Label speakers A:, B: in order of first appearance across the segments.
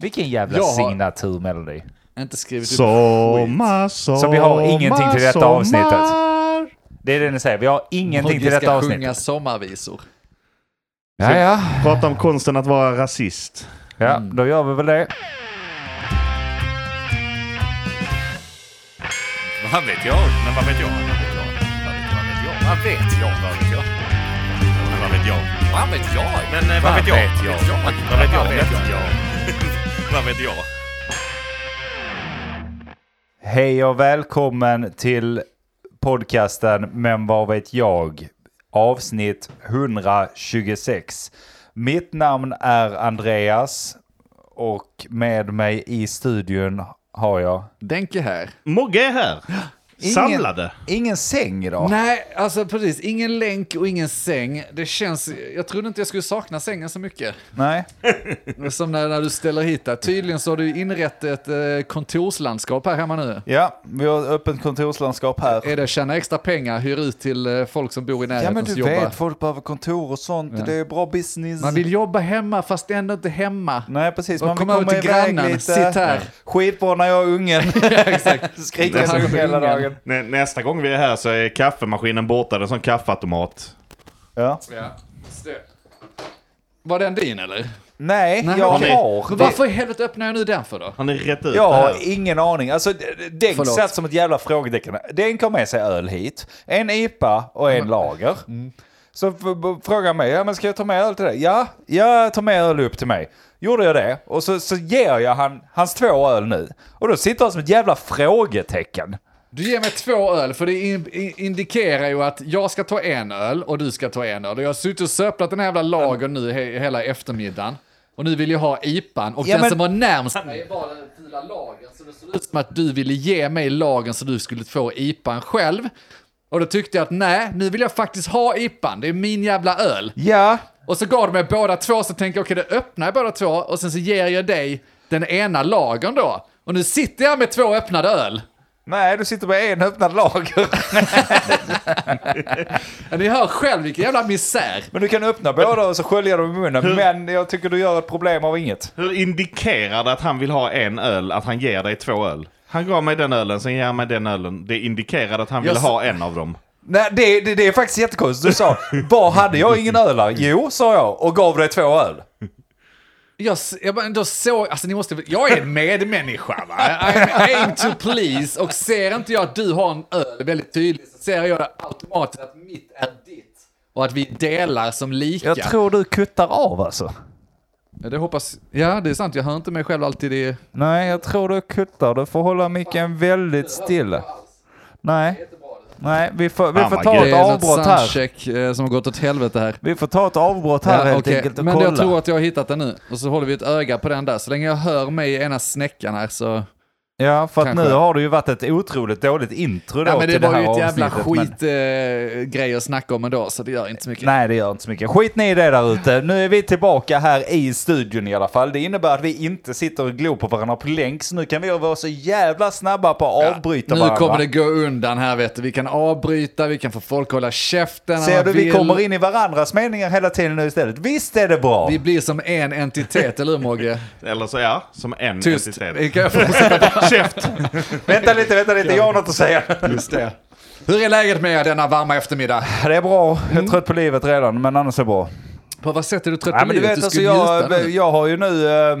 A: Vilken jävla
B: Jag har-
A: signaturmelodi.
B: Inte skrivit upp skit.
C: Sommar, sommar,
A: Så vi har ingenting till detta avsnittet.
C: sommar.
A: Det är det ni säger, vi har ingenting
B: Mogge
A: till detta
B: ska sjunga
A: avsnitt.
B: sommarvisor.
A: Ja, ja.
C: Prata om konsten att vara rasist.
A: ja,
B: Mm.
A: då gör vi väl det.
D: Vad vet jag? Men vad vet jag? Vad vet jag? Vad vet jag? Vad vet jag? Vad vet jag? Men vad vet jag? Vad vet jag? Eh, vad vet jag? Vad vet jag? Vad vet?
A: Hej och välkommen till podcasten Men vad vet jag? Avsnitt 126. Mitt namn är Andreas och med mig i studion har jag
B: Denke här.
C: Mogge är här.
A: Ingen-
C: Samlade.
A: ingen säng idag.
B: Nej, alltså precis. Ingen länk och ingen säng. Det känns... Jag trodde inte jag skulle sakna sängen så mycket.
A: Nej.
B: Som när, när du ställer hit där. Tydligen så har du inrett ett eh, kontorslandskap här hemma nu.
A: Ja, vi har öppet kontorslandskap här.
B: Är det tjäna extra pengar, hyr ut till eh, folk som bor i
A: Ja
B: närheten
A: men
B: som
A: du
B: jobbar.
A: vet, folk behöver kontor och sånt.
B: Ja.
A: Det är bra business.
B: Man vill jobba hemma fast ändå inte hemma.
A: Nej precis,
B: Och
A: man vill
B: komma ut till
A: iväg
B: grannen,
A: lite.
B: sitt här.
A: Skitbra när jag är ungen.
B: Exakt.
A: Skriker
B: Det
A: hela
B: ungen.
C: Nä, nästa gång vi är här så är kaffemaskinen borta. Det är en sån kaffeautomat.
A: Ja.
B: Ja. Var den din eller?
A: Nej,
B: Nej,
A: jag
B: okej.
A: har.
B: Men varför i helvete öppnar jag nu den för då?
C: Har ni rätt ut
A: Jag har ingen aning. Alltså, Denk
B: Förlåt.
A: satt som ett jävla frågetecken. Denk har med sig öl hit, en IPA och en lager.
B: Mm.
A: Så f- b- frågar mig, ja men ska jag ta med öl till dig? Ja, jag tar med öl upp till mig. Gjorde jag det och så, så ger jag han hans två öl nu. Och då sitter han som ett jävla frågetecken.
B: Du ger mig två öl, för det in, in, indikerar ju att jag ska ta en öl och du ska ta en öl. Och jag har suttit och söplat den här jävla lagern nu he, hela eftermiddagen. Och nu vill jag ha IPan. Och
A: Ja,
B: den
A: men-
B: som var närmst mig var den fula lagern. Så det såg ut som att du ville ge mig lagern så du skulle få IPan själv. Och då tyckte jag att nej, nu vill jag faktiskt ha IPan. Det är min jävla öl.
A: Ja,
B: Och så gav du mig båda två, så tänkte jag okej, då öppnar jag båda två och sen så ger jag dig den ena lagern då. Och nu sitter jag med två öppnade öl.
A: Nej du sitter med en öppnad lager.
B: Ni hör själv vilken jävla misär.
A: Men du kan öppna båda och så skölja dem i munnen. Men jag tycker du gör ett problem av inget.
C: Hur indikerar det att han vill ha en öl, att han ger dig två öl? Han gav mig den ölen, sen ger han mig den ölen. Det indikerar att han vill
B: Jag
C: ha en av dem.
A: Nej, det, det, det är faktiskt jättekonstigt. Du sa, vad hade jag ingen öl här? Jo, sa jag och gav dig två öl.
B: Jag, jag bara ändå såg, alltså ni måste, jag är medmänniska va? I'm aim to please och ser inte jag att du har en öl väldigt tydligt så ser jag automatiskt att mitt är ditt. Och att vi delar som lika.
A: Jag tror du kuttar av alltså.
B: Ja, det hoppas, ja det är sant, jag hör inte mig själv alltid i...
A: Nej, jag tror du kuttar. Du får hålla micken väldigt stilla. Nej, nej vi får, vi får ta ett
B: Det är något
A: avbrott här.
B: soundcheck eh, som har gått åt helvete här.
A: Vi får ta ett avbrott här
B: Ja,
A: helt
B: okej.
A: enkelt och
B: Men
A: kolla.
B: jag tror att jag har hittat den nu. Och så håller vi ett öga på den där. Så länge jag hör mig i ena snäckan här så...
A: Ja, för att
B: Kanske.
A: nu har det ju varit ett otroligt dåligt intro då
B: Ja men det
A: till det
B: var ju ett jävla
A: avsnittet, men-
B: att snacka om ändå, så det gör inte så mycket.
A: Nej, det gör inte så mycket. Skit ni i det där ute. Nu är vi tillbaka här i studion i alla fall. Det innebär att vi inte sitter och glor på varandra på länk, så nu kan vi vara så jävla snabba på att avbryta
B: nu
A: varandra.
B: kommer det gå undan här vet du. Vi kan avbryta, vi kan få folk att hålla käften
A: Ser du, vi
B: vill.
A: kommer in i varandras meningar hela tiden nu istället. Visst är det bra?
B: Vi blir som en entitet, eller hur Mogge?
C: Eller så ja, som en
B: Tyst.
C: entitet. Käft!
A: Vänta lite, vänta lite. Jag har något att säga.
B: Just det. Hur är läget med er denna varma eftermiddag?
A: Det är bra. Jag
B: Mm.
A: är trött på livet redan, men annars är det bra.
B: På vad sätt är du trött
A: Ja,
B: på
A: men du
B: livet?
A: vet, alltså,
B: skulle njuta
A: jag,
B: nu.
A: jag har ju nu... eh,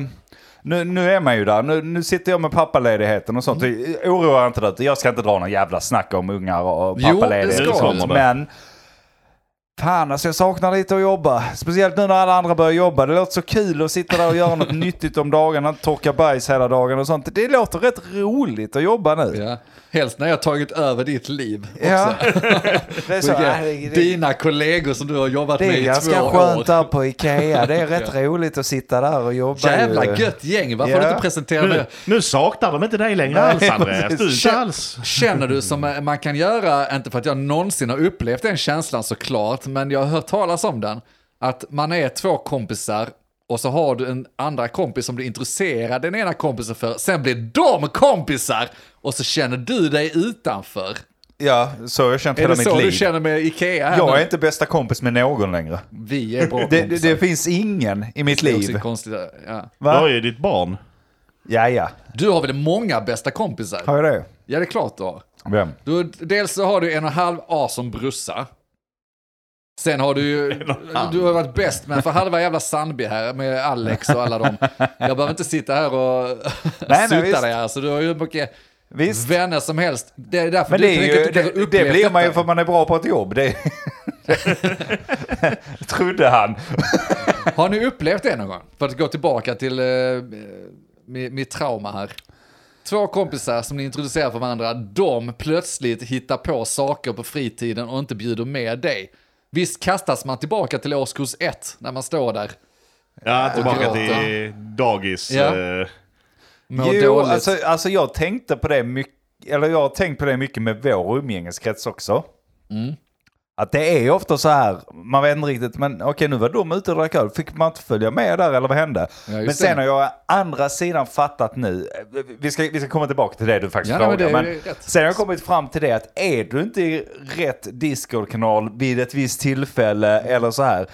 A: Nu, nu är man ju där. Nu, nu sitter jag med pappaledigheten och sånt. Oroa inte dig. Jag ska inte dra någon jävla snack om ungar och
B: Jo, det
A: pappaledighet
B: ska
A: och sånt.
C: du.
A: Men fan alltså jag saknar lite att jobba. Speciellt nu när alla andra börjar jobba. Det låter så kul att sitta där och göra något nyttigt om dagarna. Torka bajs hela dagen och sånt. Det låter rätt roligt att jobba nu.
B: Ja. Helst när jag har tagit över ditt liv också.
A: Ja. det är så.
B: Vilka-
A: det- det-
B: Dina kollegor som du har jobbat
A: Det
B: med
A: är
B: i
A: ganska
B: två
A: skönt
B: år.
A: där på Ikea. Det är rätt roligt att sitta där och jobba.
B: Jävla
A: ju.
B: gött gäng, varför har du
A: Ja.
B: inte presenterat
C: Nu,
B: det?
C: nu saknar de inte dig längre
A: Nej,
C: alls Andreas.
A: precis.
C: Du är inte
B: Kä-
C: alls...
B: Känner du som eh, man kan göra, inte för att jag någonsin har upplevt den känslan såklart, men jag har hört talas om den, att man är två kompisar och så har du en andra kompis som du intresserar den ena kompisen för, sen blir de kompisar och så känner du dig utanför.
A: Ja, så har jag känt
B: Är
A: hela
B: det
A: mitt
B: så
A: liv.
B: du känner med Ikea här
A: Jag
B: nu?
A: är inte bästa kompis med någon längre.
B: Vi är bra
A: Det, det,
B: kompisar.
A: det finns ingen i mitt
B: Det är också
A: liv.
B: konstigt, ja.
C: Du
A: Va?
C: ju ditt barn.
A: Ja, ja.
B: Du har väl många bästa kompisar?
A: Har jag det?
B: Ja, det är klart du har.
A: Vem?
B: Du, dels så har du en och en halv A som brorsa. Sen har du ju, du har varit bäst med för halva jävla Sandby här med Alex och alla dem. Jag behöver inte sitta här och
A: nej,
B: sutta dig här, så du har ju mycket
A: Visst.
B: vänner som helst. Det är därför
A: Men
B: du
A: det, är
B: tänker
A: ju,
B: du
A: det, det blir man ju för att man är bra på ett jobb. Det trodde han.
B: Har ni upplevt det någon gång? För att gå tillbaka till mitt, mitt trauma här. Två kompisar som ni introducerar för varandra, de plötsligt hittar på saker på fritiden och inte bjuder med dig. Visst kastas man tillbaka till årskurs ett när man står där,
C: Ja, tillbaka till dagis.
B: Ja.
C: eh,
A: Jo,
B: dåligt.
A: alltså, alltså jag tänkte på det mycket, eller jag har tänkt på det mycket med vår umgängeskrets också.
B: Mm.
A: Att det är ofta så här, man vet inte riktigt, men okej nu var de ute och drack öl, fick man inte följa med där eller vad hände?
B: Ja,
A: men sen
B: det.
A: har jag andra sidan fattat nu, vi ska, vi ska komma tillbaka till det du faktiskt
B: Ja, nej, men
A: men sen har jag kommit fram till det att är du inte i rätt Discord-kanal vid ett visst tillfälle eller så här,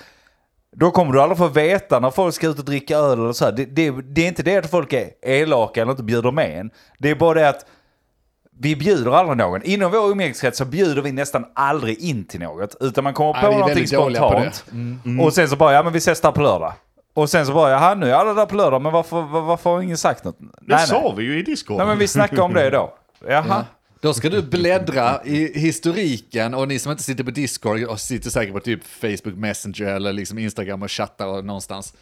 A: då kommer du aldrig få veta när folk ska ut och dricka öl eller så här. Det, det, det är inte det att folk är elaka eller inte bjuder med en. Det är bara det att vi bjuder aldrig någon. Inom vår umgängeskrets så bjuder vi nästan aldrig in till något. Utan man kommer
B: Ja,
A: på någonting
B: dåliga på det.
A: spontant. Och sen så bara, ja men vi ses där på lördag. Och sen så bara, jaha nu är alla där på lördag, men varför, var- varför har ingen sagt något?
C: Det sa vi ju i Discord.
A: Nej men vi snackar om det då. Jaha.
B: Ja. Då ska du bläddra i historiken och ni som inte sitter på Discord och sitter säkert på typ Facebook Messenger eller liksom Instagram och chattar och någonstans.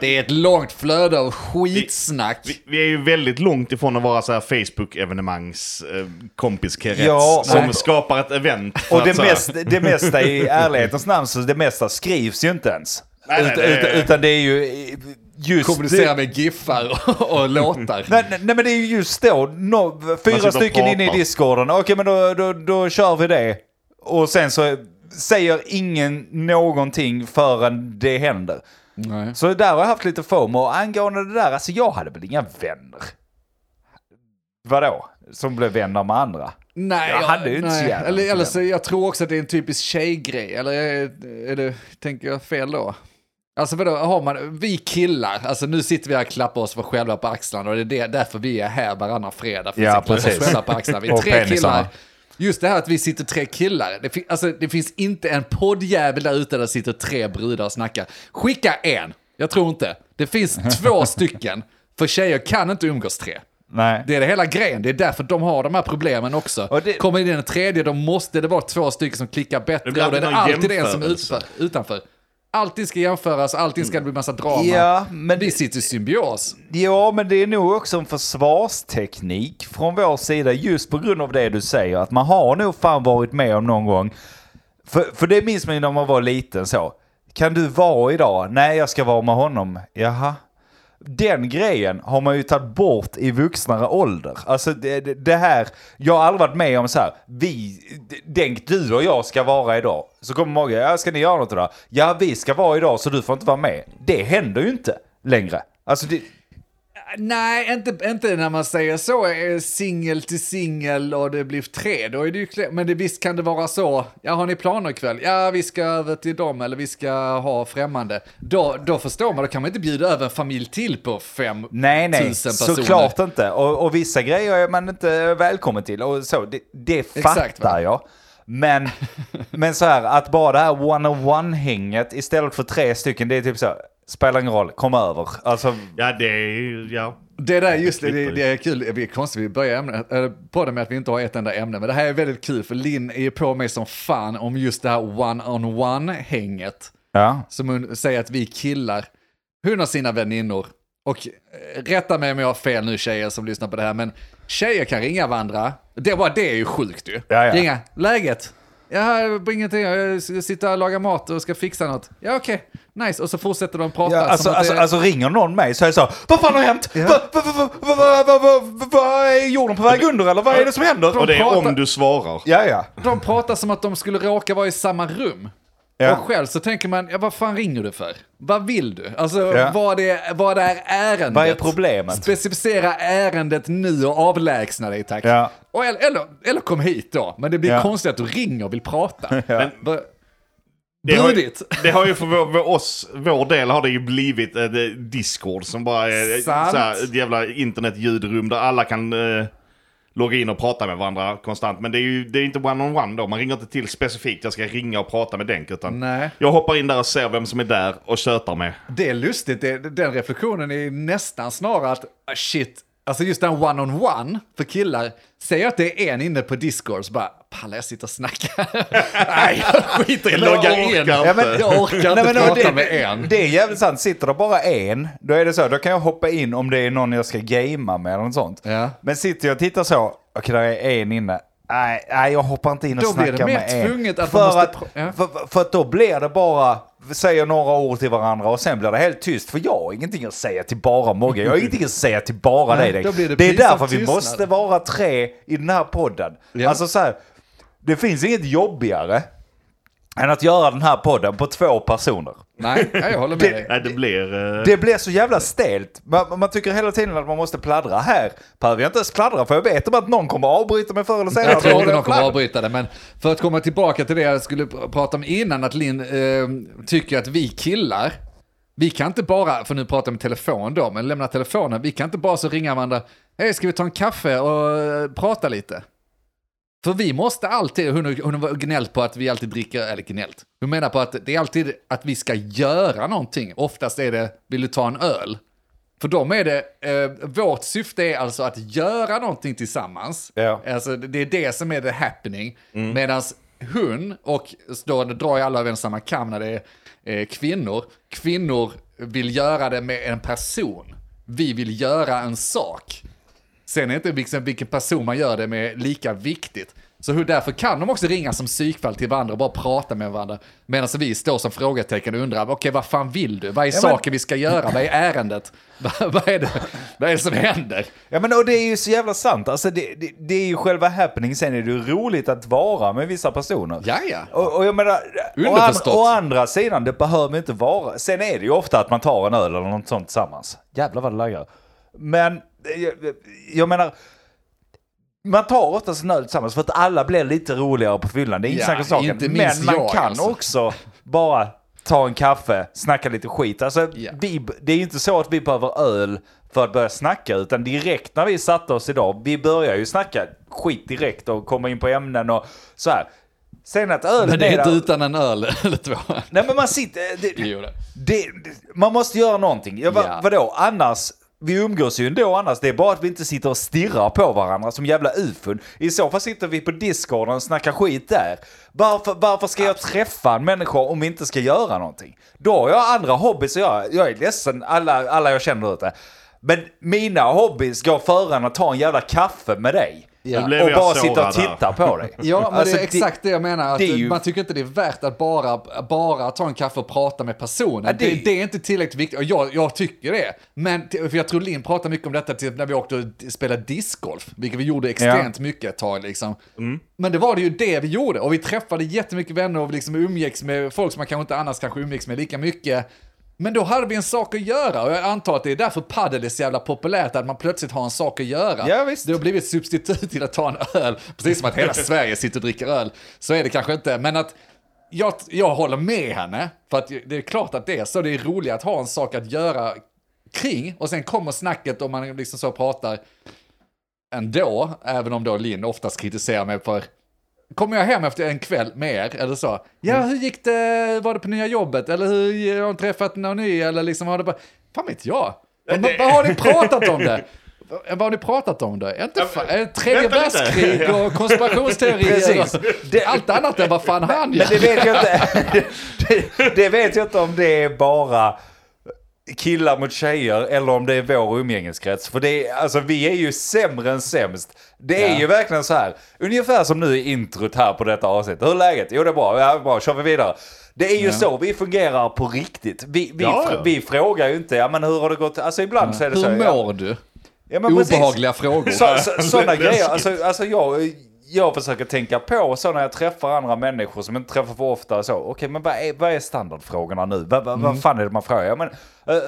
B: Det är ett långt flöde av skitsnack.
C: Vi, vi är ju väldigt långt ifrån att vara så här Facebook-evenemangs eh, kompiskrets
A: Ja,
C: som
A: nej.
C: skapar ett event.
A: Och det, mest, det mesta i ärlighetens namn, så det mesta skrivs ju inte ens.
C: Nej, nej,
A: utan,
C: det-
A: utan, det är ju just...
B: Kommunicera med giffar och, och låtar.
A: Nej, nej, nej men det är ju just då, no, fyra stycken inne i discorden. Okej men då, då, då kör vi det. Och sen så säger ingen någonting förrän det händer.
B: Nej.
A: Så där har jag haft lite FOMO. Och angående det där, alltså jag hade väl inga vänner. Vadå? Som blev vänner med andra?
B: Nej,
A: Jag hade ju inte så
B: nej.
A: jävla
B: eller, eller så, Jag tror också att det är en typisk tjejgrej. Eller är, är det, tänker jag fel då? Alltså vadå, har man, vi killar, alltså nu sitter vi här och klappar oss för själva på axlarna och det är därför vi är här varannan fredag. För
A: Ja,
B: att klappa oss
A: precis.
B: själva på axlarna. Vi är tre killar. Just det här att vi sitter tre killar. Det, fin- alltså, det finns inte en poddjävel där ute där sitter tre brudar och snackar. Skicka en. Jag tror inte. Det finns två stycken. För tjejer kan inte umgås tre.
A: Nej.
B: Det är det hela grejen, det är därför de har de här problemen också.
A: Och det-
B: Kommer in den tredje, då måste det vara två stycken som klickar bättre
C: Det
B: och då är det
C: alltid
B: en som är utanför. Allting ska jämföras, allting ska bli massa drama.
A: Ja, men
B: Vi sitter i symbios.
A: Ja, men det är nog också en försvarsteknik från vår sida just på grund av det du säger. Att man har nog fan varit med om någon gång. För, för det minns man ju när man var liten så. Kan du vara idag? Nej, jag ska vara med honom. Jaha. Den grejen har man ju tagit bort i vuxnare ålder. Alltså det, det, det här, jag har aldrig varit med om så här, vi, tänk du och jag ska vara idag. Så kommer många, ja ska ni göra något idag? Ja vi ska vara idag så du får inte vara med. Det händer ju inte längre. Alltså det,
B: Nej, inte, inte när man säger så, eh, singel till singel och det blir tre, då är det ju Men det, visst kan det vara så, ja har ni planer ikväll? Ja, vi ska över till dem eller vi ska ha främmande. Då, då förstår man, då kan man inte bjuda över en familj till på fem
A: Nej, nej,
B: tusen personer.
A: såklart inte. Och, och vissa grejer är man inte välkommen till. Och så, det, det
B: Exakt,
A: fattar
B: va?
A: jag. Men, men så här, att bara det här one-on-one-hänget istället för tre stycken, det är typ så här, spelar ingen roll, kom över. Alltså,
C: Ja, det är ju... Ja.
B: Det där, just det, det, det är kul. Det är konstigt, vi börjar ämnet, äh, på det med att vi inte har ett enda ämne. Men det här är väldigt kul, för Linn är ju på mig som fan om just det här one-on-one-hänget.
A: ja.
B: Som hon säger att vi killar, hon har sina väninnor. Och eh, rätta mig om jag har fel nu tjejer som lyssnar på det här, men tjejer kan ringa varandra. Det, bara det är ju sjukt ju.
A: Ja, ja.
B: Ringa, läget? Jag har ingenting, jag sitter här och lagar mat och ska fixa något. Ja okej, okay. nice. Och så fortsätter de prata.
A: Ja, alltså, alltså,
B: det...
A: alltså ringer någon mig så är jag så vad fan har hänt? Ja. Vad va, va, va, är jorden på väg under eller vad är det som händer?
C: De och det är
B: pratar...
C: om du svarar.
A: Ja, ja.
B: De pratar som att de skulle råka vara i samma rum.
A: Ja.
B: Och själv så tänker man, ja vad fan ringer du för? Vad vill du? Alltså
A: Ja.
B: vad, är, vad är ärendet?
A: Vad är problemet?
B: Specificera ärendet nu och avlägsna dig tack.
A: Ja.
B: Och, eller, eller, eller kom hit då, men det blir
A: Ja.
B: konstigt att du ringer och vill prata.
A: Ja.
B: Va-
C: Det har, ju- det har ju för vår, vår, oss, vår del har det ju blivit eh, Discord som bara är eh, ett jävla internetljudrum där alla kan eh, logga in och prata med varandra konstant. Men det är ju det är inte one-on-one då. Man ringer inte till specifikt, jag ska ringa och prata med Denk. Utan
B: Nej.
C: jag hoppar in där och ser vem som är där och tjötar med.
B: Det är lustigt, det, den reflektionen är nästan snarare att ah, shit, alltså just den one-on-one för killar, säg att det är en inne på Discord, så bara pallar jag sitta och snacka? Nej, jag skiter i att logga in.
C: inte.
B: Ja, men jag orkar inte
A: Nej, men
B: prata
A: det,
B: med en.
A: det är jävligt sant. Sitter det bara en, då är det så. Då kan jag hoppa in om det är någon jag ska gamea med eller något sånt.
B: Ja.
A: Men sitter jag och tittar så, okej, där är en inne. Nej, nej, jag hoppar inte in och
B: Då blir det
A: snackar
B: mer
A: med en.
B: tvunget att
A: för,
B: måste
A: att,
B: ja.
A: för, för att då blir det bara, säger några ord till varandra och sen blir det helt tyst. För jag har ingenting att säga till bara Mogge. Jag har ingenting att säga till bara dig.
B: det
A: det är därför vi
B: tystnad.
A: måste vara tre i den här podden.
B: Ja.
A: Alltså så här, det finns inget jobbigare än att göra den här podden på två personer.
B: Nej, ja, jag håller med dig.
C: Nej, det blir... eh,
A: Det blir så jävla stelt. Man, man tycker hela tiden att man måste pladdra. Här behöver jag inte ens pladdra för jag vet om att någon kommer avbryta mig förr eller senare.
B: Jag tror inte någon kommer avbryta det, men för att komma tillbaka till det jag skulle pr- prata om innan, att Linn eh, tycker att vi killar, vi kan inte bara, för nu pratar jag med telefon då, men lämna telefonen, vi kan inte bara så ringa varandra, hej ska vi ta en kaffe och eh, prata lite? För vi måste alltid, hon, hon har gnällt på att vi alltid dricker, eller gnällt, hon menar på att det är alltid att vi ska göra någonting, oftast är det, vill du ta en öl? För dem är det, eh, vårt syfte är alltså att göra någonting tillsammans.
A: Ja.
B: Alltså det är det som är the happening. Medan hon, och då drar jag alla över en samma kam när det är eh, kvinnor, kvinnor vill göra det med en person. Vi vill göra en sak. Sen är inte vilken, vilken person man gör det med lika viktigt. Så hur, därför kan de också ringa som psykfall till varandra och bara prata med varandra. Medan vi står som frågetecken och undrar, okej vad fan vill du? Vad är
A: men-
B: saken vi ska göra? Vad är ärendet? vad, vad, är det, vad är det som händer?
A: Ja men och det är ju så jävla sant. Alltså det, det, det är ju själva happening. Sen är det ju roligt att vara med vissa personer.
B: Ja, ja.
A: Och, och jag menar, å, an, å andra sidan, det behöver inte vara. Sen är det ju ofta att man tar en öl eller något sånt tillsammans. Jävlar vad det laggar. Men jag, jag menar, man tar oftast en öl tillsammans för att alla blir lite roligare på fyllan. Det är inget
B: Ja,
A: snack om Men man
B: jag,
A: kan
B: alltså.
A: också bara ta en kaffe, snacka lite skit. Alltså,
B: Ja.
A: vi, det är ju inte så att vi behöver öl för att börja snacka, utan direkt när vi satte oss idag, vi börjar ju snacka skit direkt och komma in på ämnen och så här. Sen att ölen
B: Men det är
A: där-
B: inte utan en öl eller två.
A: Nej men man sitter... Det,
B: det.
A: det, man måste göra någonting. Ja, va,
B: Ja.
A: Vadå? Annars... Vi umgås ju ändå annars. Det är bara att vi inte sitter och stirrar på varandra som jävla ufon. I så fall sitter vi på discorden och snackar skit där. Varför, varför ska jag träffa en människa om vi inte ska göra någonting? Då har jag andra hobbys och jag, jag är ledsen, alla, alla jag känner ute. Men mina hobbys går före än att ta en jävla kaffe med dig.
B: Ja.
A: Och bara sitta och titta på dig.
B: Ja, men
A: Alltså,
B: det är exakt det, jag menar. Att
A: ju-
B: Man tycker inte det är värt att bara, bara ta en kaffe och prata med personen.
A: Ja,
B: det,
A: det-
B: det, är inte tillräckligt viktigt. Och jag, jag tycker det. Men för jag tror Linn pratade mycket om detta till, när vi åkte och spelade discgolf. Vilket vi gjorde extremt mycket ett tag. Liksom. Men det var det ju det vi gjorde. Och vi träffade jättemycket vänner och liksom umgicks med folk som man kanske inte annars kanske umgicks med lika mycket. Men då hade vi en sak att göra och jag antar att det är därför padel är så jävla populärt, att man plötsligt har en sak att göra.
A: Ja, visst.
B: Det har blivit ett substitut till att ta en öl, precis som att hela Sverige sitter och dricker öl. Så är det kanske inte, men att jag, jag håller med henne, för att det är klart att det är så, det är roligt att ha en sak att göra kring, och sen kommer snacket om man liksom så pratar ändå, även om då Linn oftast kritiserar mig för Kommer jag hem efter en kväll med er, eller så? Ja, hur gick det? Var det på nya jobbet? Eller hur har ni träffat någon ny? Eller liksom har det bara... Fan vet jag. Vad, vad har ni pratat om det? Vad har ni pratat om då? Är inte det tredje världskrig och konspirationsteorier?
A: Det-
B: Allt annat än vad fan han
A: Men
B: gör.
A: det vet jag inte. det, det vet jag inte om det är bara killar mot tjejer eller om det är vår umgängeskrets. För det är, alltså vi är ju sämre än sämst. Det är
B: Ja.
A: ju verkligen så här, ungefär som nu i introt här på detta avsnitt. Hur är läget? Jo det är bra, ja, bra, kör vi vidare. Det är ju
B: Ja.
A: så vi fungerar på riktigt. Vi, vi,
C: Ja,
A: vi frågar ju inte, ja men hur har det gått? Alltså ibland så är det så.
B: Hur mår du?
A: Ja, men precis.
B: Obehagliga frågor.
A: Så, så, sådana grejer. Alltså, alltså jag, jag försöker tänka på så när jag träffar andra människor som inte träffar för ofta. och Så, okej, men vad är, vad är standardfrågorna nu? Vad, vad, vad fan är det man frågar? Ja, men, eh,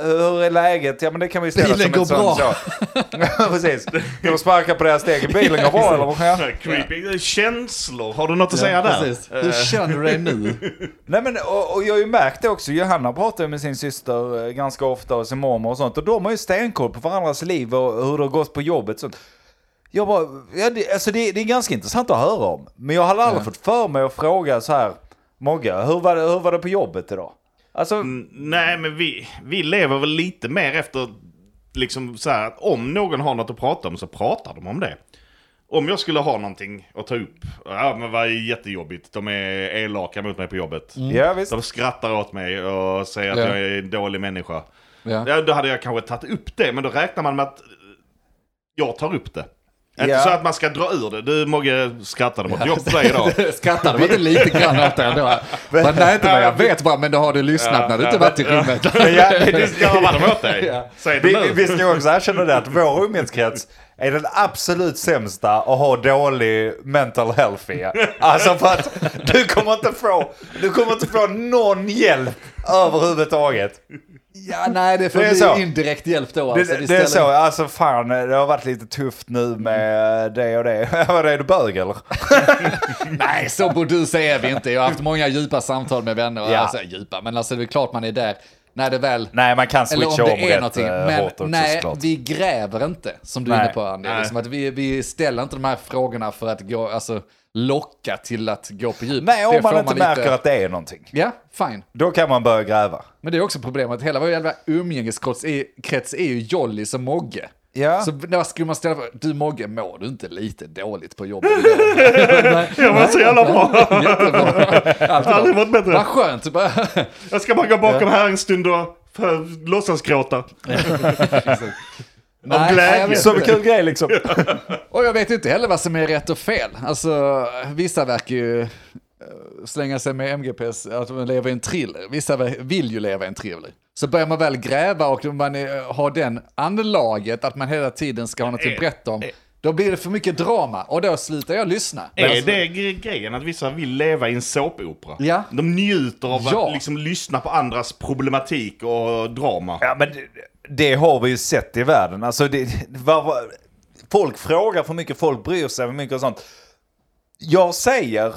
A: hur är läget? Ja, men det kan vi ställa
B: Bilen
A: som
B: går
A: ett sånt
B: bra.
A: så. Precis. Och sparkar på deras steg. Bilen går bra eller vad kan jag?
C: Creepy. Känslor, har du något att säga där?
B: Precis. Hur känner du dig nu?
A: Nej men och, och jag har ju märkt det också, Johanna pratar med sin syster eh, ganska ofta och sin mormor och sånt och de har ju stenkoll på varandras liv och hur det har gått på jobbet och sånt. Jag bara, ja, det, alltså det, det är ganska intressant att höra om. Men jag hade aldrig
B: Ja.
A: fått för mig att fråga så här, Mogge, hur var det, hur var det på jobbet idag? Alltså,
C: Mm, Nej, men vi, vi lever väl lite mer efter, liksom så här, att om någon har något att prata om så pratar de om det. Om jag skulle ha någonting att ta upp, ja men vad är jättejobbigt, de är elaka mot mig på jobbet.
A: ja visst.
C: De skrattar åt mig och säger att
B: Ja.
C: jag är en dålig människa.
B: Ja.
C: Ja, då hade jag kanske tagit upp det, men då räknar man med att jag tar upp det. Inte
A: Ja.
C: så att man ska dra ur det. Du Mogge skrattade mot jobb på dig idag.
B: Skrattade man inte lite grann åt det ändå? Men, nej, inte vad jag vet bara, men då har du lyssnat när du inte varit i rummet.
A: Men ja, det, det,
C: Garvar de åt dig? Säg det
A: vi,
C: nu.
A: vi ska också erkänna det att vår umgängeskrets är den absolut sämsta att ha dålig mental health i. Alltså för att du kommer inte få, du kommer inte få någon hjälp överhuvudtaget.
B: Ja, nej, det får
A: Det är
B: bli
A: så.
B: indirekt hjälp då.
A: Det,
B: Alltså,
A: det är
B: istället-
A: så, alltså fan det har varit lite tufft nu med det och det. Vad är du bög eller?
B: Nej, så burdus är vi inte. Jag har haft många djupa samtal med vänner.
A: Ja.
B: Alltså, djupa, men alltså det är klart man är där när det väl...
A: Nej man kan
B: Eller om
A: switcha om
B: det är
A: rätt
B: någonting.
A: eh,
B: Men
A: också
B: nej,
A: såklart.
B: vi gräver inte, som du är
A: Nej.
B: inne på Andy. Liksom att vi, vi ställer inte de här frågorna för att gå, alltså, locka till att gå på djup.
A: Nej, om man inte märker att det är någonting.
B: Ja, fine.
A: Då kan man börja gräva.
B: Men det är också problemet, hela vår jävla umgängeskrets är, krets är ju Jolly som Mogge.
A: Ja.
B: Så vad skulle man ställa du Mogge, mår du inte lite dåligt på jobbet idag?
C: Jag var så jävla bra.
B: Jättebra.
C: Aldrig varit bättre.
B: Vad skönt. Bara,
C: Jag ska bara gå bakom här en stund och låtsasgråta.
B: Nej,
C: glädje.
B: jag vet
A: Som en
B: inte.
A: kul grej liksom.
B: Och jag vet inte heller vad som är rätt och fel. Alltså, vissa verkar ju eh, slänga sig med MGPs, att de lever i en thriller. Vissa ver- vill ju leva i en thriller. Så börjar man väl gräva och man har den anlaget att man hela tiden ska ha något att berätta om. Då blir det för mycket drama och då slutar jag lyssna.
C: Är det gre- grejen att vissa vill leva i en såpopera?
B: Ja.
C: De njuter av
B: Ja.
C: att liksom lyssna på andras problematik och drama.
A: Ja men det, har vi ju sett i världen. Alltså det, var, var, folk frågar för mycket, folk bryr sig för mycket och sånt. Jag säger,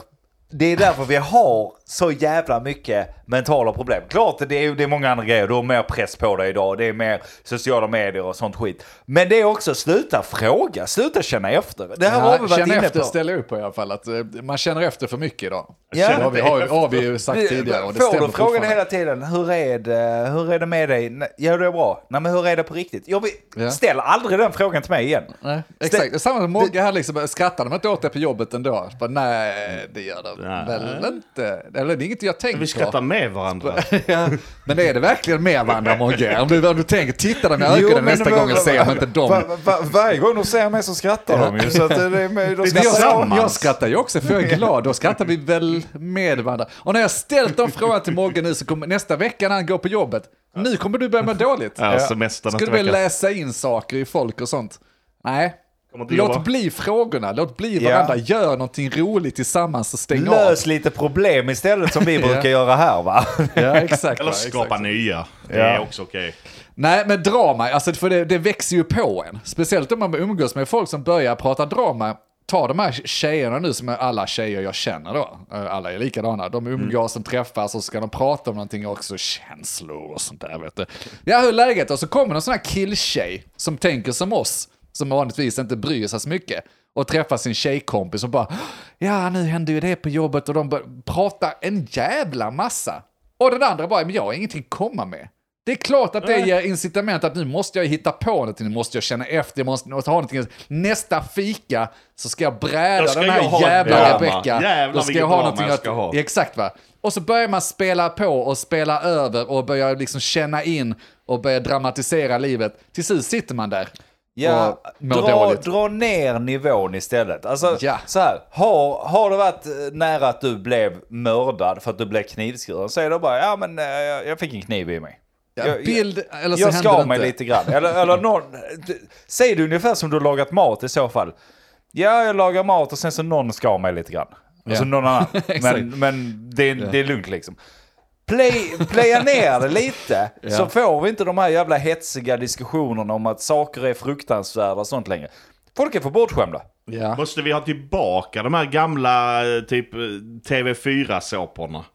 A: det är därför vi har så jävla mycket mentala problem. Klart det är, det är många andra grejer, du har mer press på dig idag, det är mer sociala medier och sånt skit. Men det är också sluta fråga, sluta känna efter. Det här har vi varit
B: känna
A: inne
B: efter
A: på.
B: ställer jag upp på i alla fall. Att, eh, man känner efter för mycket idag.
A: Ja.
B: Det har vi, har, har vi ju sagt
A: Det-
B: tidigare och det
A: Får du frågan hela tiden, hur är, det, hur är det med dig? Ja, det är bra. Nej, men hur är det på riktigt? Jag vill,
B: Ja.
A: Ställ aldrig den frågan till mig igen.
B: Nej, exakt, det... samma som Mogge här liksom, skrattar de inte åt det på jobbet ändå? Bara, nej, det gör de
C: Nej.
B: väl inte. Eller det är inget jag tänker
C: Vi skrattar med varandra.
B: ja, men är det verkligen med varandra Mogge? Om du, om du tänker, titta dem i ögonen nästa gång och se om inte de...
A: Va, va, varje gång de ser mig så skrattar de ju. Så att det är med, de skrattar
B: jag, jag skrattar ju också för jag är glad, då skrattar vi väl med varandra. Och när jag ställt de frågorna till Mogge nu så kommer nästa vecka när han går på jobbet, nu kommer du börja må dåligt.
C: Ja, semester
B: Ska du väl
C: vecka.
B: läsa in saker i folk och sånt? Nej.
C: Jobba.
B: Låt bli frågorna, låt bli
A: Ja.
B: varandra, gör någonting roligt tillsammans och stäng
A: Lös lite problem istället som vi
B: Ja.
A: brukar göra här va?
B: av. Ja, exakt.
C: Eller skapa
B: exakt.
C: nya. Det
A: Ja.
C: är också okej.
B: Nej, men drama, alltså för det, det växer ju på en. Speciellt om man umgås med folk som börjar prata drama. Ta de här tjejerna nu som är alla tjejer jag känner då. Eh, Alla är likadana. De umgås, de träffas och så ska de prata om någonting också. Känslor och sånt där vet du. Ja, hur är läget? Och så kommer någon sån här killtjej som tänker som oss. Som vanligtvis inte bryr sig så mycket. Och träffar sin tjejkompis och bara Ja, nu hände ju det på jobbet och de pratar en jävla massa. Och den andra bara, men jag har ingenting att komma med. Det är klart att det ger incitament att nu måste jag hitta på någonting, nu måste jag känna efter, jag måste, måste ha någonting. Nästa fika så ska jag bräda
C: ska
B: den här jävla. Rebecka. Då ska jag ha någonting
C: jag
B: att...
C: ska ha.
B: Exakt va. Och så börjar man spela på och spela över och börjar liksom känna in och börja dramatisera livet. Till slut sitter man där
A: Ja, dra, dra ner nivån istället. Alltså,
B: Ja.
A: så här, har, har det varit eh, nära att du blev mördad för att du blev knivskuren så är det bara, ja men eh, jag jag fick en kniv i mig.
B: Ja,
A: jag,
B: bild, eller så
A: jag skar
B: det
A: mig
B: inte.
A: lite grann. Eller, eller någon, säg det ungefär som du har lagat mat i så fall. Ja, jag lagar mat och sen så någon ska mig lite grann. Alltså
B: Ja.
A: någon annan. Men men det, är, det är lugnt liksom. Play, playa ner det lite,
B: Ja.
A: så får vi inte de här jävla hetsiga diskussionerna om att saker är fruktansvärda och sånt längre. Folk är för bortskämda.
B: Ja.
C: Måste vi ha tillbaka de här gamla eh, typ eh, TV4-såporna?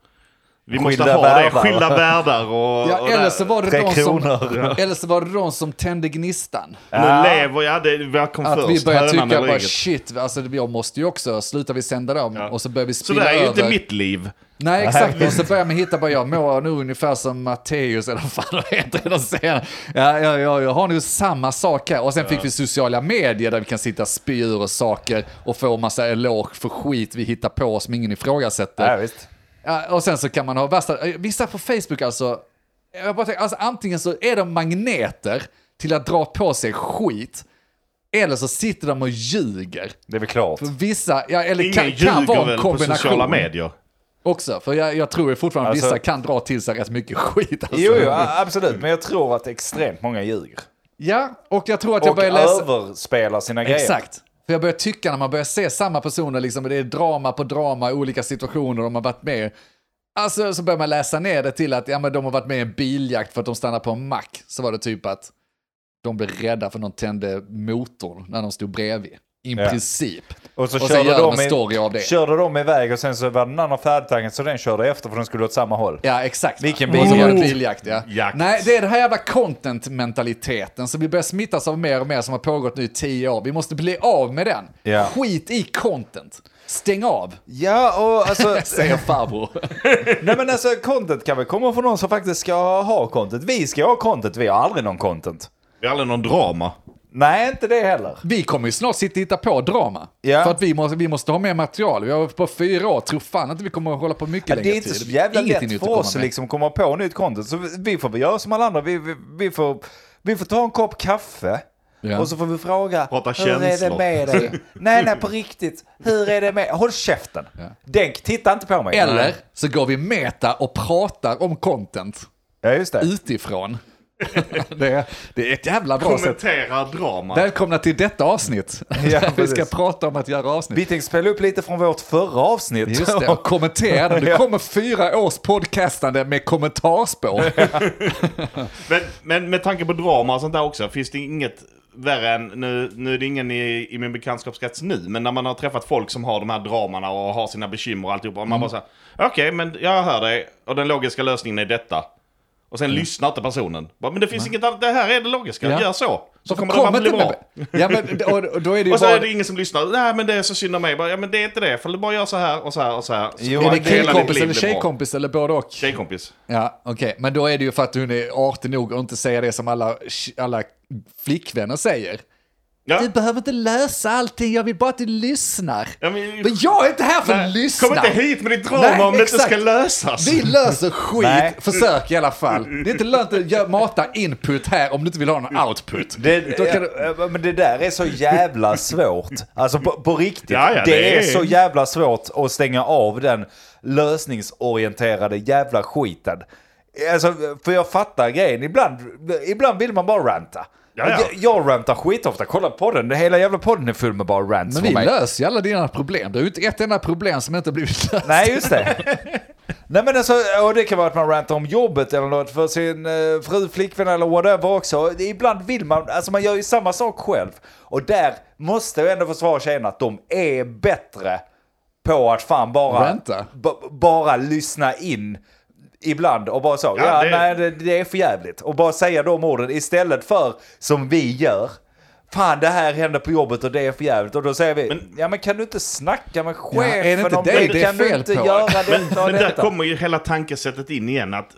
C: Vi måste
A: Skilda
C: ha
A: världar.
C: det, skilda världar och...
B: Ja,
C: och
B: eller så var det
A: Tre
B: de som, eller så var det de som tände gnistan.
C: Nu
A: Ja.
C: lever jag, det, vad kom
B: Att
C: först?
B: vi börjar
C: hönan
B: tycka bara
C: ägget?
B: shit, alltså jag måste ju också, slutar vi sända dem
C: Ja.
B: och så börjar vi
C: Så
B: spilla
C: det är ju inte
B: över.
C: mitt liv.
B: Nej exakt, och så börjar man hitta bara jag mår nu ungefär som Matteus eller vad fan det heter. De säger, ja, ja, ja, jag har nog samma sak här. Och sen fick vi sociala medier där vi kan sitta och spy ur saker och få massa eloge för skit vi hittar på som ingen ifrågasätter.
A: Ja, visst.
B: Ja, och sen så kan man ha värsta, eh, vissa på Facebook alltså, jag bara tänker, alltså antingen så är de magneter till att dra på sig skit, eller så sitter de och ljuger.
A: Det är väl klart.
B: För vissa, ja, eller
C: Ingen
B: kan, kan vara
C: ljuger
B: en
C: väl på
B: kombination.
C: sociala medier?
B: Också, för jag, jag tror fortfarande att
A: Alltså-
B: vissa kan dra till sig rätt mycket skit. Alltså.
A: Jo, jo, absolut. Men jag tror att extremt många ljuger.
B: Ja, och jag tror att jag
A: Och
B: börjar läsa...
A: överspelar sina grejer.
B: Exakt. För jag börjar tycka när man börjar se samma personer, liksom, det är drama på drama i olika situationer de har varit med. Alltså så börjar man läsa ner det till att ja, men de har varit med i en biljakt för att de stannar på en mack. Så var det typ att de blev rädda för att någon tände motorn när de stod bredvid. I
A: Ja.
B: princip.
A: Och så
B: Och sen
A: körde
B: de story av det.
A: i, körde de iväg och sen så var den andra färdtanken så den körde efter för den skulle åt samma håll.
B: Ja, exakt.
A: Vilken
B: Och så var det
A: biljakt.
B: ja.
C: Jakt.
B: Nej, det är den här jävla content-mentaliteten som vi börjar smittas av mer och mer som har pågått nu i tio år. Vi måste bli av med den.
A: Ja.
B: Skit i content. Stäng av,
A: Ja, och alltså...
B: säger farbror.
A: nej men alltså content kan väl komma från någon som faktiskt ska ha content. Vi ska ha content, vi har aldrig någon content.
C: Det är aldrig någon drama.
A: Nej, inte det heller.
B: Vi kommer ju snart sitta och hitta på drama.
A: Ja.
B: För att vi måste, vi måste ha mer material. Vi har på fyra år, tror fan inte vi kommer att hålla på mycket
A: Ja,
B: längre
A: det är inte
B: tid.
A: så jävla lätt för oss att liksom komma på nytt content. Så vi- får göra som alla andra. Vi, vi, vi, får, vi får ta en kopp kaffe.
B: Ja.
A: Och så får vi fråga,
C: Prata
A: hur är det
C: känslor."
A: med dig? nej, nej, på riktigt. Hur är det med Håll käften.
B: Ja.
A: Denk, titta inte på mig.
B: Eller så går vi meta och pratar om content
A: Ja, just det.
B: utifrån. det, är, det är ett jävla bra sätt.
C: Kommentera drama.
B: Välkomna till detta avsnitt.
A: Ja,
B: vi ska prata om att göra avsnitt.
A: Vi tänkte spela upp lite från vårt förra avsnitt.
B: Just det, och kommentera. Det
A: Ja.
B: kommer fyra års podcastande med kommentarspår.
C: Men, men med tanke på drama och sånt där också, finns det inget värre än, nu, nu är det ingen i, i min bekantskapskrets nu, men när man har träffat folk som har de här dramana och har sina bekymmer och alltihopa, och man bara såhär, okej, men jag hör dig, och den logiska lösningen är detta. Och sen lyssnar inte personen. Men det finns inget annat, det här är det logiska,
B: Ja.
C: gör så. Så kommer
B: Kom
C: det bli bra.
B: Ja, men, och, då är det ju
C: Och så
B: bara...
C: är det ingen som lyssnar. Nej men det är så synd om mig. Bara, ja men det är inte det. För du bara gör så här och så här och så här. Så
A: Jo,
C: kommer
B: Är det killkompis eller tjejkompis eller både och?
C: Tjejkompis.
B: Ja, okej. Men då är det ju för att hon är artig nog att inte säga det som alla, alla flickvänner säger.
C: Ja.
B: Du behöver inte lösa allting, jag vill bara att du lyssnar.
C: Ja, men,
B: Men jag är inte här för att
C: Nej,
B: lyssna.
C: Kom inte hit med ditt drama
B: Nej,
C: om det inte ska lösas.
B: Vi löser skit,
A: Nej.
B: försök i alla fall. Det är inte lönt att mata input här om du inte vill ha någon output.
A: Det,
B: Då kan
A: ja, men det där är så jävla svårt. Alltså på, på riktigt.
C: Ja, ja,
A: det,
C: det
A: är...
C: är-
A: så jävla svårt att stänga av den lösningsorienterade jävla skiten. Alltså, för jag fattar grejen. Ibland, ibland vill man bara ranta.
C: Ja, ja.
A: Jag, jag rantar skitofta. Kolla podden. Hela jävla podden är full med bara rants
B: Men vi
A: mig.
B: löser ju alla dina problem. Det är ju inte ett enda problem som inte har blivit löst.
A: Nej, just det. Nej men alltså, och det kan vara att man rantar om jobbet eller något för sin eh, fru, flickvän eller whatever också. Ibland vill man, alltså man gör ju samma sak själv. Och där måste jag ändå försvara tjejerna att de är bättre på att fan bara, bara lyssna in ibland och bara så, ja,
C: Ja, det-
A: nej det, det är för jävligt. Och bara säga de orden istället för som vi gör. Fan det här hände på jobbet och det är för jävligt. Och då säger vi,
C: Men-
A: ja men kan du inte snacka med
B: Ja, är det
A: chefen
B: inte
A: om
B: dig det är
A: Kan du inte
B: på?
A: göra detta
C: Men,
A: och
C: men där kommer ju hela tankesättet in igen att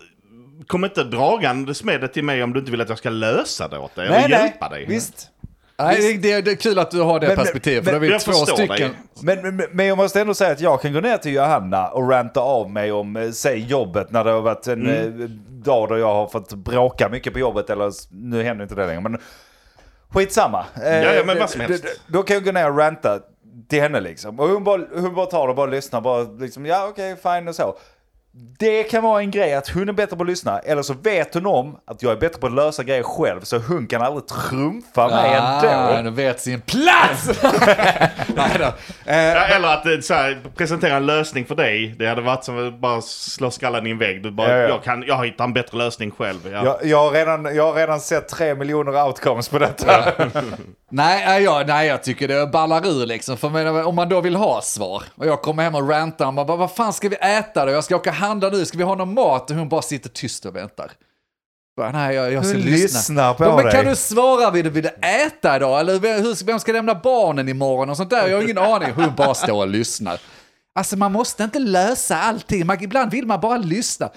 C: Kom inte dragandes med det till mig om du inte vill att jag ska lösa det åt dig
A: Nej,
C: eller
A: nej,
C: hjälpa dig.
A: visst.
B: Nej, det, det, det är kul att du har det
A: Men-
B: perspektivet, för då
A: men-
B: är vi
C: jag
B: två stycken.
A: Men, men, men jag måste ändå säga att jag kan gå ner till Johanna och ranta av mig om, eh, säg jobbet, när det har varit en
C: Mm.
A: eh, dag då jag har fått bråka mycket på jobbet, eller nu händer inte det längre, men skitsamma. Eh,
C: Ja, ja, men vad som helst.
A: Då kan jag gå ner och ranta till henne liksom. Och hon bara, hon bara tar det och bara lyssnar, bara liksom, ja okej, fine och så. Det kan vara en grej att hon är bättre på att lyssna, eller så vet hon om att jag är bättre på att lösa grejer själv, så hon kan aldrig trumfa mig
B: Ah,
A: ändå.
B: du vet sin plats! Nej då. Eh,
C: eller att eh, så här, presentera en lösning för dig. Det hade varit som att bara slå skallen i en vägg. Du bara,
A: Ja, ja.
C: Jag, kan, jag hittar en bättre lösning själv. Ja.
A: Jag, jag, har redan, jag har redan sett tre miljoner outcomes på detta.
B: Nej, nej, jag, nej, jag tycker det ballar ur liksom. För om man då vill ha svar och jag kommer hem och rantar man bara, vad fan ska vi äta då? Jag ska åka handla nu, ska vi ha någon mat? Och hon bara sitter tyst och väntar. Bara, nej, jag, jag ska lyssna.
A: lyssnar på
B: men
A: dig.
B: kan du svara, vill du, vill du äta idag? Eller hur, vem ska lämna barnen imorgon och sånt där? Jag har ingen aning. Hon bara står och lyssnar. Alltså man måste inte lösa allting. Man, ibland vill man bara lyssna.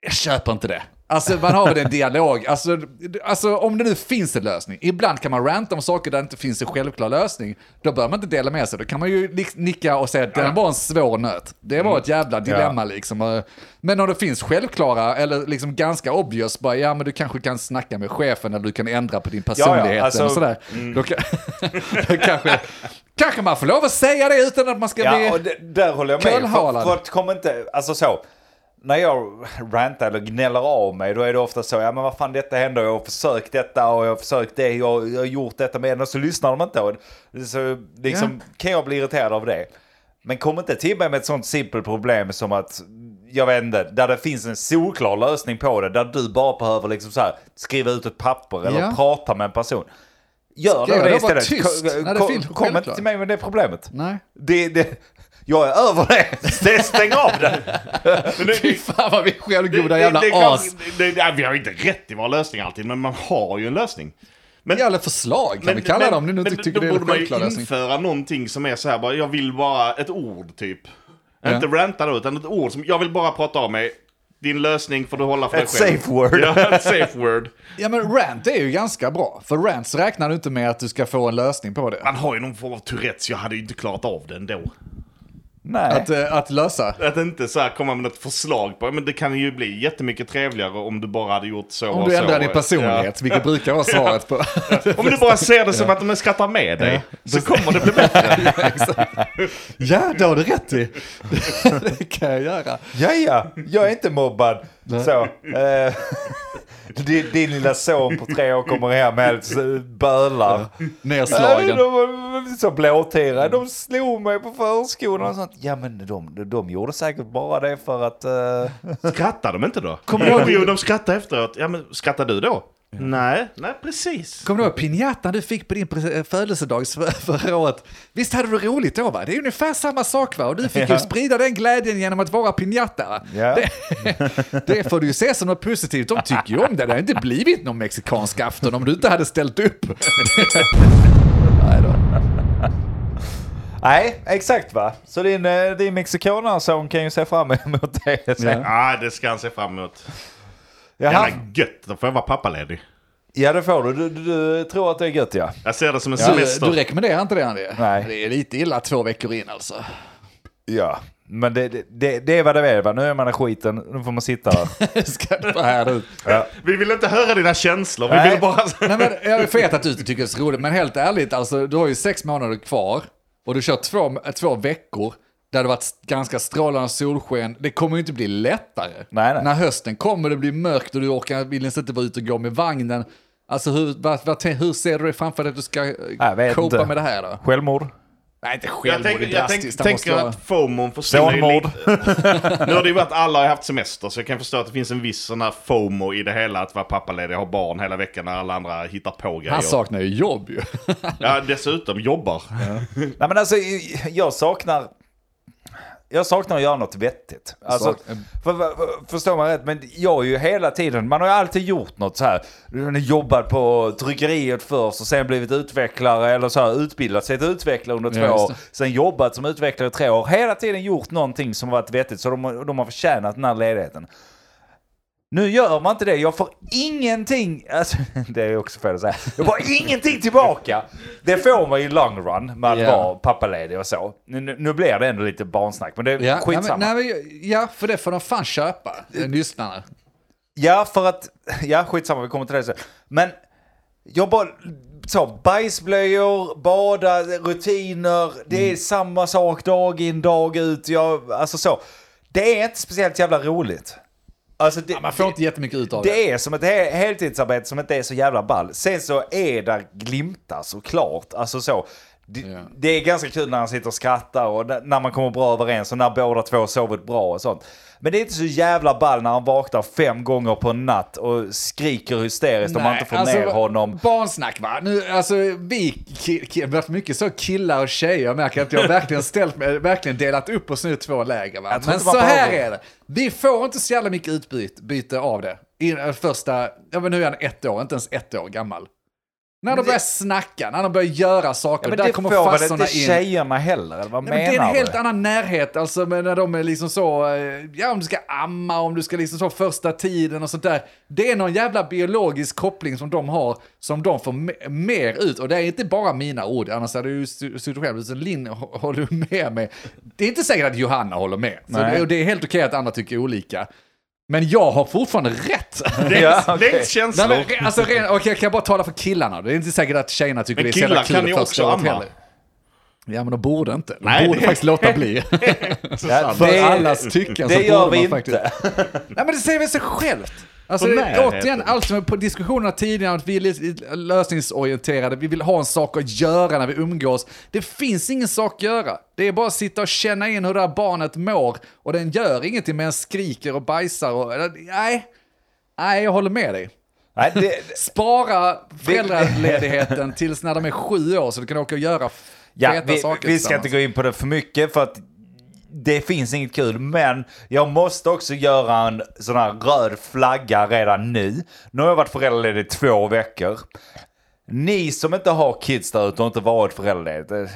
B: Jag köper inte det. Alltså man har väl en dialog. Alltså, alltså om det nu finns en lösning. Ibland kan man ranta om saker där det inte finns en självklar lösning. Då behöver man inte dela med sig. Då kan man ju nicka och säga att det var en svår nöt. Det var ett jävla dilemma liksom. Och- Men om det finns självklara eller liksom ganska obvious, bara ja men du kanske kan snacka med chefen eller du kan ändra på din personlighet
A: alltså-
B: eller sådär. Då, kan, då kanske, kanske man får lov att säga det utan att man ska bli...
A: Ja, och det, där håller jag med. För, för att kommer inte, alltså så. När jag rantar eller gnäller av mig, då är det ofta så, ja men vad fan detta händer, jag har försökt detta och jag har försökt det, jag, jag har gjort detta med och så lyssnar de inte. Och så liksom kan jag bli irriterad av det. Men kom inte till mig med ett sånt simpelt problem som att, jag vet inte, där det finns en solklar lösning på det, där du bara behöver liksom så här, skriva ut ett papper eller
B: Ja.
A: prata med en person. Gör
B: Ska
A: det
B: vara
A: istället.
B: tyst
A: Kom-
B: när det
A: kom- inte till mig med det problemet.
B: Nej.
A: Det, det, jag är över det. Stäng av det.
C: Men det,
B: Fy fan vad vi är självgoda
C: det-
B: jävla
C: det
B: as.
C: det, det, ja, vi har inte rätt i vår lösning alltid, men man har ju en lösning. Men,
B: eller förslag kan vi kalla dem, om ni nu
C: men
B: tycker
C: då
B: det
C: borde man ju införa någonting som är så här, bara, jag vill bara ett ord typ.
B: Ja.
C: Inte ranta då, utan ett ord som, jag vill bara prata av mig. Din lösning får du hålla för dig själv.
A: safe word.
C: Ja, ett safe word.
B: Ja men rant är ju ganska bra. För rant så räknar du inte med att du ska få en lösning på det.
C: Man har ju någon form av Tourettes, jag hade ju inte klarat av det ändå.
A: Nej.
B: Att, eh, att lösa.
C: Att inte så här komma med ett förslag på, men det kan ju bli jättemycket trevligare om du bara hade gjort så
B: Om
C: och
B: du ändrar din personlighet, vilket brukar vara svaret på...
C: Ja. Om du bara ser det som att de skrattar med dig, så kommer det bli bättre.
B: ja, det har du rätt i. det kan jag göra.
A: Ja, ja, jag är inte mobbad. Så, eh, din, din lilla son på tre år kommer hem helt bölar.
B: Nerslagen.
A: så blåtira. De slog mig på förskolan och sånt. Ja, men de, de gjorde säkert bara det för att... eh,
C: Skrattar de inte då?
B: Kommer du ihåg-
C: Jo, de skrattar efteråt. Ja, men skrattar du då? Nej, nej precis.
B: Kommer du ihåg pinjatan du fick på din födelsedags för- förra året? Visst hade du roligt då va? Det är ungefär samma sak va? Och du fick ju
A: Ja.
B: sprida den glädjen genom att vara pinjata.
A: Ja.
B: Det, det får du ju se som något positivt. De tycker ju om det. Det hade inte blivit någon mexikansk afton om du inte hade ställt upp. Nej då.
A: Nej, exakt va. Så din, eh, din mexikanarson kan ju se fram emot det.
B: Ja.
C: Ja, det ska han se fram emot.
A: Jaha.
C: Jävla gött, då får jag vara pappaledig.
A: Ja, det får du. Du, du. du tror att det är gött ja.
C: Jag ser det som en
B: Du,
C: semester.
B: du rekommenderar inte det Andy?
A: Nej.
B: Det är lite illa två veckor in alltså.
A: Ja, men det, det- det, det är vad det är va. Nu är man i skiten, nu får man sitta där.
B: Ska här ut?
A: Ja.
C: Vi vill inte höra dina känslor, vi
A: Nej.
C: vill bara...
B: Nej, men jag vet att du inte tycker det är så roligt, men helt ärligt, alltså, du har ju sex månader kvar och du kör två, två veckor där det varit ganska strålande solsken. Det kommer ju inte bli lättare.
A: Nej, nej.
B: När hösten kommer det bli mörkt och du orkar, vill inte vara ute och gå med vagnen. Alltså hur, vad, vad, hur ser du dig framför dig att du ska eh, copa med det här då?
A: Självmord.
B: Nej, inte
C: Jag,
B: självmord,
C: jag tänk,
B: måste
C: tänker
B: vara-
C: att FOMOn försvinner lite. Nu har det ju varit, alla har haft semester, så jag kan förstå att det finns en viss sån här FOMO i det hela, att vara pappaledig, ha barn hela veckan när alla andra hittar på grejer.
B: Han saknar ju jobb ju.
C: Ja, dessutom jobbar.
A: Nej men alltså, jag saknar... Jag saknar att göra något vettigt. Alltså,
B: Sak-
A: för, för, förstår man rätt, men jag har ju hela tiden, man har ju alltid gjort något så här. Jobbat på tryckeriet först och sen blivit utvecklare eller så här utbildat sig till utvecklare under två
B: Ja,
A: år. Sen jobbat som utvecklare i tre år. Hela tiden gjort någonting som varit vettigt så de, har- de har förtjänat den här ledigheten. Nu gör man inte det. Jag får ingenting, alltså, det är också fel att säga. Jag får ingenting tillbaka. Det får man i long run med att
B: Ja.
A: vara pappaledig och så. Nu, nu blir det ändå lite barnsnack, men det är
B: Ja,
A: skitsamma.
B: nej, men, nej, men, ja, för det får de fan köpa, eh, lyssnarna.
A: Ja, för att, ja skitsamma, vi kommer till det sen. Men jag bara, så bajsblöjor, bada, rutiner, det är samma sak dag in dag ut. Jag, alltså så. Det är inte speciellt jävla roligt. Alltså det,
B: Man får inte jättemycket ut av det.
A: det är som ett he- heltidsarbete som inte är så jävla ball. Sen så är där glimtar såklart. Alltså så. Det,
B: Ja.
A: det är ganska kul när han sitter och skrattar och när man kommer bra överens och när båda två sovit bra och sånt. Men det är inte så jävla ball när han vaknar fem gånger på en natt och skriker hysteriskt om man inte får
B: alltså,
A: ner honom.
B: Barnsnack va? Nu, alltså, vi det har varit mycket så killar och tjejer. Jag märker att jag verkligen ställt verkligen delat upp oss nu i två läger. Va? Men så här
A: behöver-
B: är det. Vi får inte så jävla mycket utbyte av det. I den första, ja men nu är han ett år, inte ens ett år gammal. När de börjar snacka, när de börjar göra saker,
A: Ja,
B: där
A: det
B: kommer
A: får väl
B: farsorna
A: inte
B: in.
A: tjejerna heller? Eller vad
B: men
A: menar
B: det är en
A: du?
B: helt annan närhet, alltså när de är liksom så, eh, ja om du ska amma, om du ska liksom så första tiden och sånt där. Det är någon jävla biologisk koppling som de har, som de får me- mer ut. Och det är inte bara mina ord, annars hade du suttit själv, Linn hå- håller du med mig. Det är inte säkert att Johanna håller med. Så det, och det är helt okej att andra tycker olika. Men jag har fortfarande rätt.
C: Är,
A: Ja,
C: inte känslor.
B: Nej, men, alltså, ren, kan jag bara tala för killarna? Det är inte säkert att tjejerna tycker
C: Men
B: det är så jävla
C: killar
B: kul
C: kan ju också amma.
B: Ja, men de borde inte. De
C: Nej,
B: borde
C: det-
B: faktiskt låta bli.
A: Ja,
B: För
A: det-
B: allas tycken så
A: Det gör
B: borde
A: vi
B: man
A: inte.
B: faktiskt... Nej men det säger väl sig självt. Alltså återigen, allt som är på diskussionerna tidigare, att vi är lite lösningsorienterade, vi vill ha en sak att göra när vi umgås. Det finns ingen sak att göra. Det är bara att sitta och känna in hur det här barnet mår och den gör ingenting med en skriker och bajsar och... Nej, nej jag håller med dig.
A: Nej, det,
B: Spara föräldraledigheten tills när de är sju år så du kan åka och göra
A: Ja,
B: feta
A: vi,
B: saker
A: vi ska inte gå in på det för mycket för att det finns inget kul. Men jag måste också göra en sån här röd flagga redan nu. Nu har jag varit föräldraledig i två veckor. Ni som inte har kids där ute och inte varit föräldraledig. Det,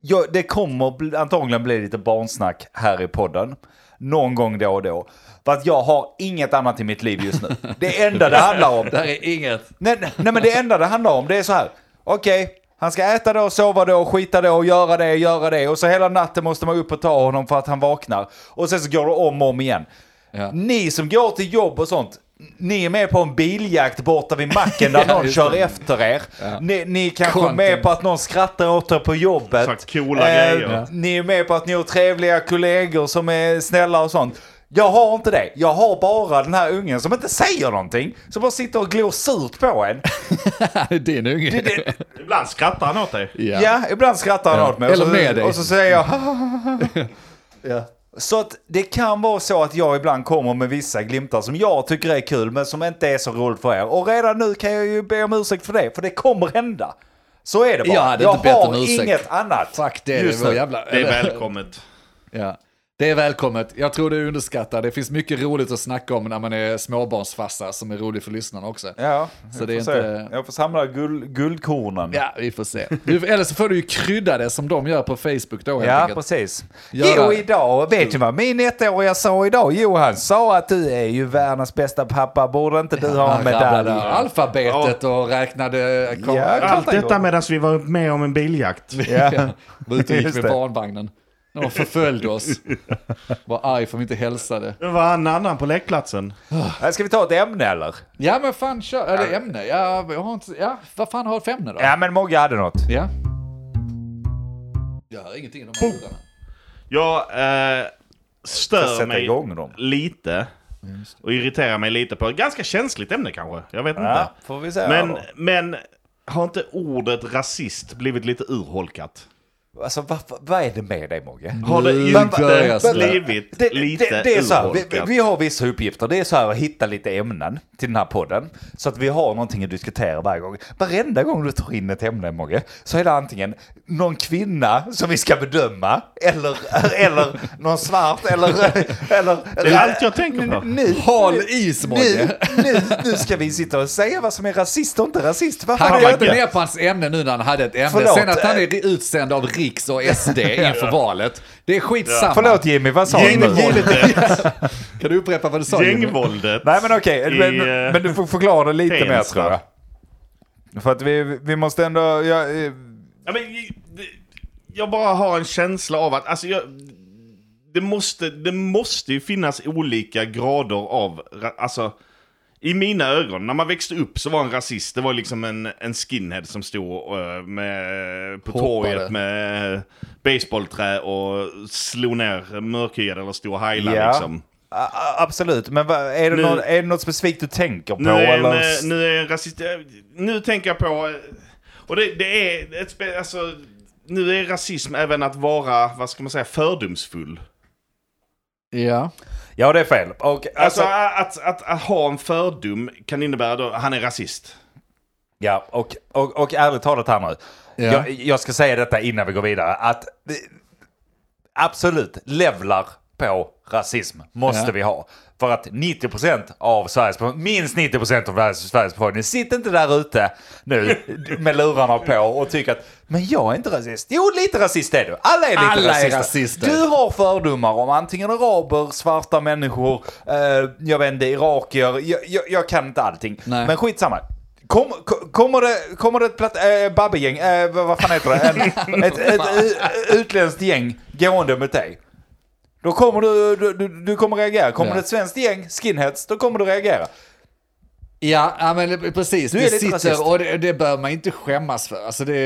A: ja, det kommer antagligen bli lite barnsnack här i podden. Någon gång då och då. För att jag har inget annat i mitt liv just nu. Det enda det handlar om
B: Det här är inget.
A: Nej, nej men det enda det handlar om det är så här. Okej, han ska äta då, sova då, skita då, göra det, göra det. Och så hela natten måste man upp och ta honom för att han vaknar. Och sen så går det om och om igen.
B: Ja.
A: Ni som går till jobb och sånt. Ni är med på en biljakt borta vid macken där
B: Ja,
A: någon kör
B: det.
A: efter er. Ni, ni kanske är med på att någon skrattar åt er på jobbet.
C: Så coola grejer.
B: Ja.
A: Ni är med på att ni har trevliga kollegor som är snälla och sånt. Jag har inte det. Jag har bara den här ungen som inte säger någonting. Som bara sitter och glor surt på en.
B: Din unge.
A: Det, det,
C: Ibland skrattar han åt dig.
B: Ja.
A: Ja, ibland skrattar han
B: Ja.
A: åt mig.
B: Eller
A: så,
B: med dig.
A: Och så säger jag ja. Så att det kan vara så att jag ibland kommer med vissa glimtar som jag tycker är kul men som inte är så roligt för er. Och redan nu kan jag ju be om ursäkt för det, för det kommer hända. Så är det bara.
B: Jag hade
A: jag
B: inte bett om
A: har
B: ursäkt.
A: inget annat.
B: Fuck det, det var jävla...
C: Det är välkommet.
B: Ja. Det är välkommet. Jag tror det är underskattat. Det finns mycket roligt att snacka om när man är småbarnsfarsa som är roligt för lyssnarna också.
A: Ja,
B: Så
A: jag
B: det är
A: får se.
B: inte-
A: Jag får samla guld, guldkornen.
B: Ja, vi får se. Du, eller så får du ju krydda det som de gör på Facebook då helt
A: Ja,
B: enkelt.
A: precis.
B: Göra-
A: Jo, idag, vet du vad min ettåriga sa idag? Jo, han sa att du är ju världens bästa pappa. Borde inte du ha en medalj?
B: alfabetet och räknade... Kom,
A: Ja,
C: Allt detta medan vi var med om en biljakt.
A: Ja.
B: var ute gick med barnvagnen. De förföljde oss. Var arg för att vi inte hälsade.
C: Det var en annan på lekplatsen.
A: Äh, Ska vi ta ett ämne eller?
B: Ja men fan kör, eller ämne. Ja, jag har inte, ja, vad fan har du för ämne då?
A: Ja, men Mogge hade något.
B: Ja. Jag hör ingenting i de här lurarna.
C: Jag eh, stör mig
A: igång dem.
C: lite. Och irriterar mig lite på ett ganska känsligt ämne kanske. Jag vet
A: Ja,
C: inte.
A: får vi se.
C: Men,
A: då.
C: men har inte ordet rasist blivit lite urholkat?
A: Alltså, vad, vad är det med dig Mogge?
C: Har det
B: Nu
C: inte blivit
A: Det,
C: lite
A: det, det är så här, vi, vi har vissa uppgifter. Det är så här att hitta lite ämnen till den här podden. Så att vi har någonting att diskutera varje gång. Varenda gång du tar in ett ämne Mogge, så är det antingen någon kvinna som vi ska bedöma, eller, eller någon svart, eller... eller
C: Det är allt jag tänker på.
A: Nu,
B: Håll is
A: nu,
B: Mogge.
A: nu, nu ska vi sitta och säga vad som är rasist och inte rasist. Varför
B: Han
A: jag
B: inte
A: inte...
B: ner på hans ämne nu när han hade ett ämne.
A: Förlåt.
B: Sen att han är utsänd av Riks och SD inför valet. Det är skitsamma.
A: Förlåt Jimmy, vad sa du?
C: Gängvåldet.
B: Kan du upprepa vad du sa?
C: Gängvåldet.
A: Nej men okej,
C: i,
A: men,
C: eh,
A: men du får förklara det lite mer tror jag. För att vi, vi måste ändå... Ja, eh,
C: Ja, men, jag bara har en känsla av att, alltså jag, det måste, det måste ju finnas olika grader av, alltså, I mina ögon, när man växte upp så var en rasist, det var liksom en, en skinhead som stod eh, med, på
B: Hoppade.
C: torget med baseballträ och slog ner mörkhyade eller stod och heilade
A: Ja.
C: liksom.
A: A- absolut, men är, det
C: Nu-
A: något, är det något specifikt du tänker på?
C: Nu är,
A: eller?
C: nu är rasist... Nu tänker jag på... eh, Och det, det är ett alltså, Nu är rasism även att vara, vad ska man säga, fördomsfull.
B: Ja.
A: Ja, det är fel. Och,
C: Alltså,
A: alltså,
C: att, att, att ha en fördom kan innebära då han är rasist.
A: ja, och, och, och ärligt talat här nu.
B: Ja.
A: Jag, jag ska säga detta innan vi går vidare. Att absolut, levlar på rasism måste
B: Ja.
A: vi ha. För att 90% av Sveriges minst 90% av Sveriges befolkning, sitter inte där ute nu med lurarna på och tycker att men jag är inte rasist. Jo, lite rasist är du. Alla är lite
B: Alla är
A: rasister.
B: rasister.
A: Du har fördomar om antingen araber, svarta människor, eh, jag vet inte, irakier. Jag, jag, jag kan inte allting.
B: Nej.
A: Men skitsamma. Kom, ko- kommer, det, kommer det ett platt, äh, babbegäng, äh, vad vad fan heter det? En, ett, ett, ett utländskt gäng gående mot dig. Då kommer du, du, du, du kommer reagera. Kommer
B: Ja.
A: det ett svenskt gäng, skinheads, då kommer du reagera.
B: Ja, ja men det- precis.
A: Du är
B: det
A: lite rasist.
B: sitter, och det, det bör man inte skämmas för. Alltså det,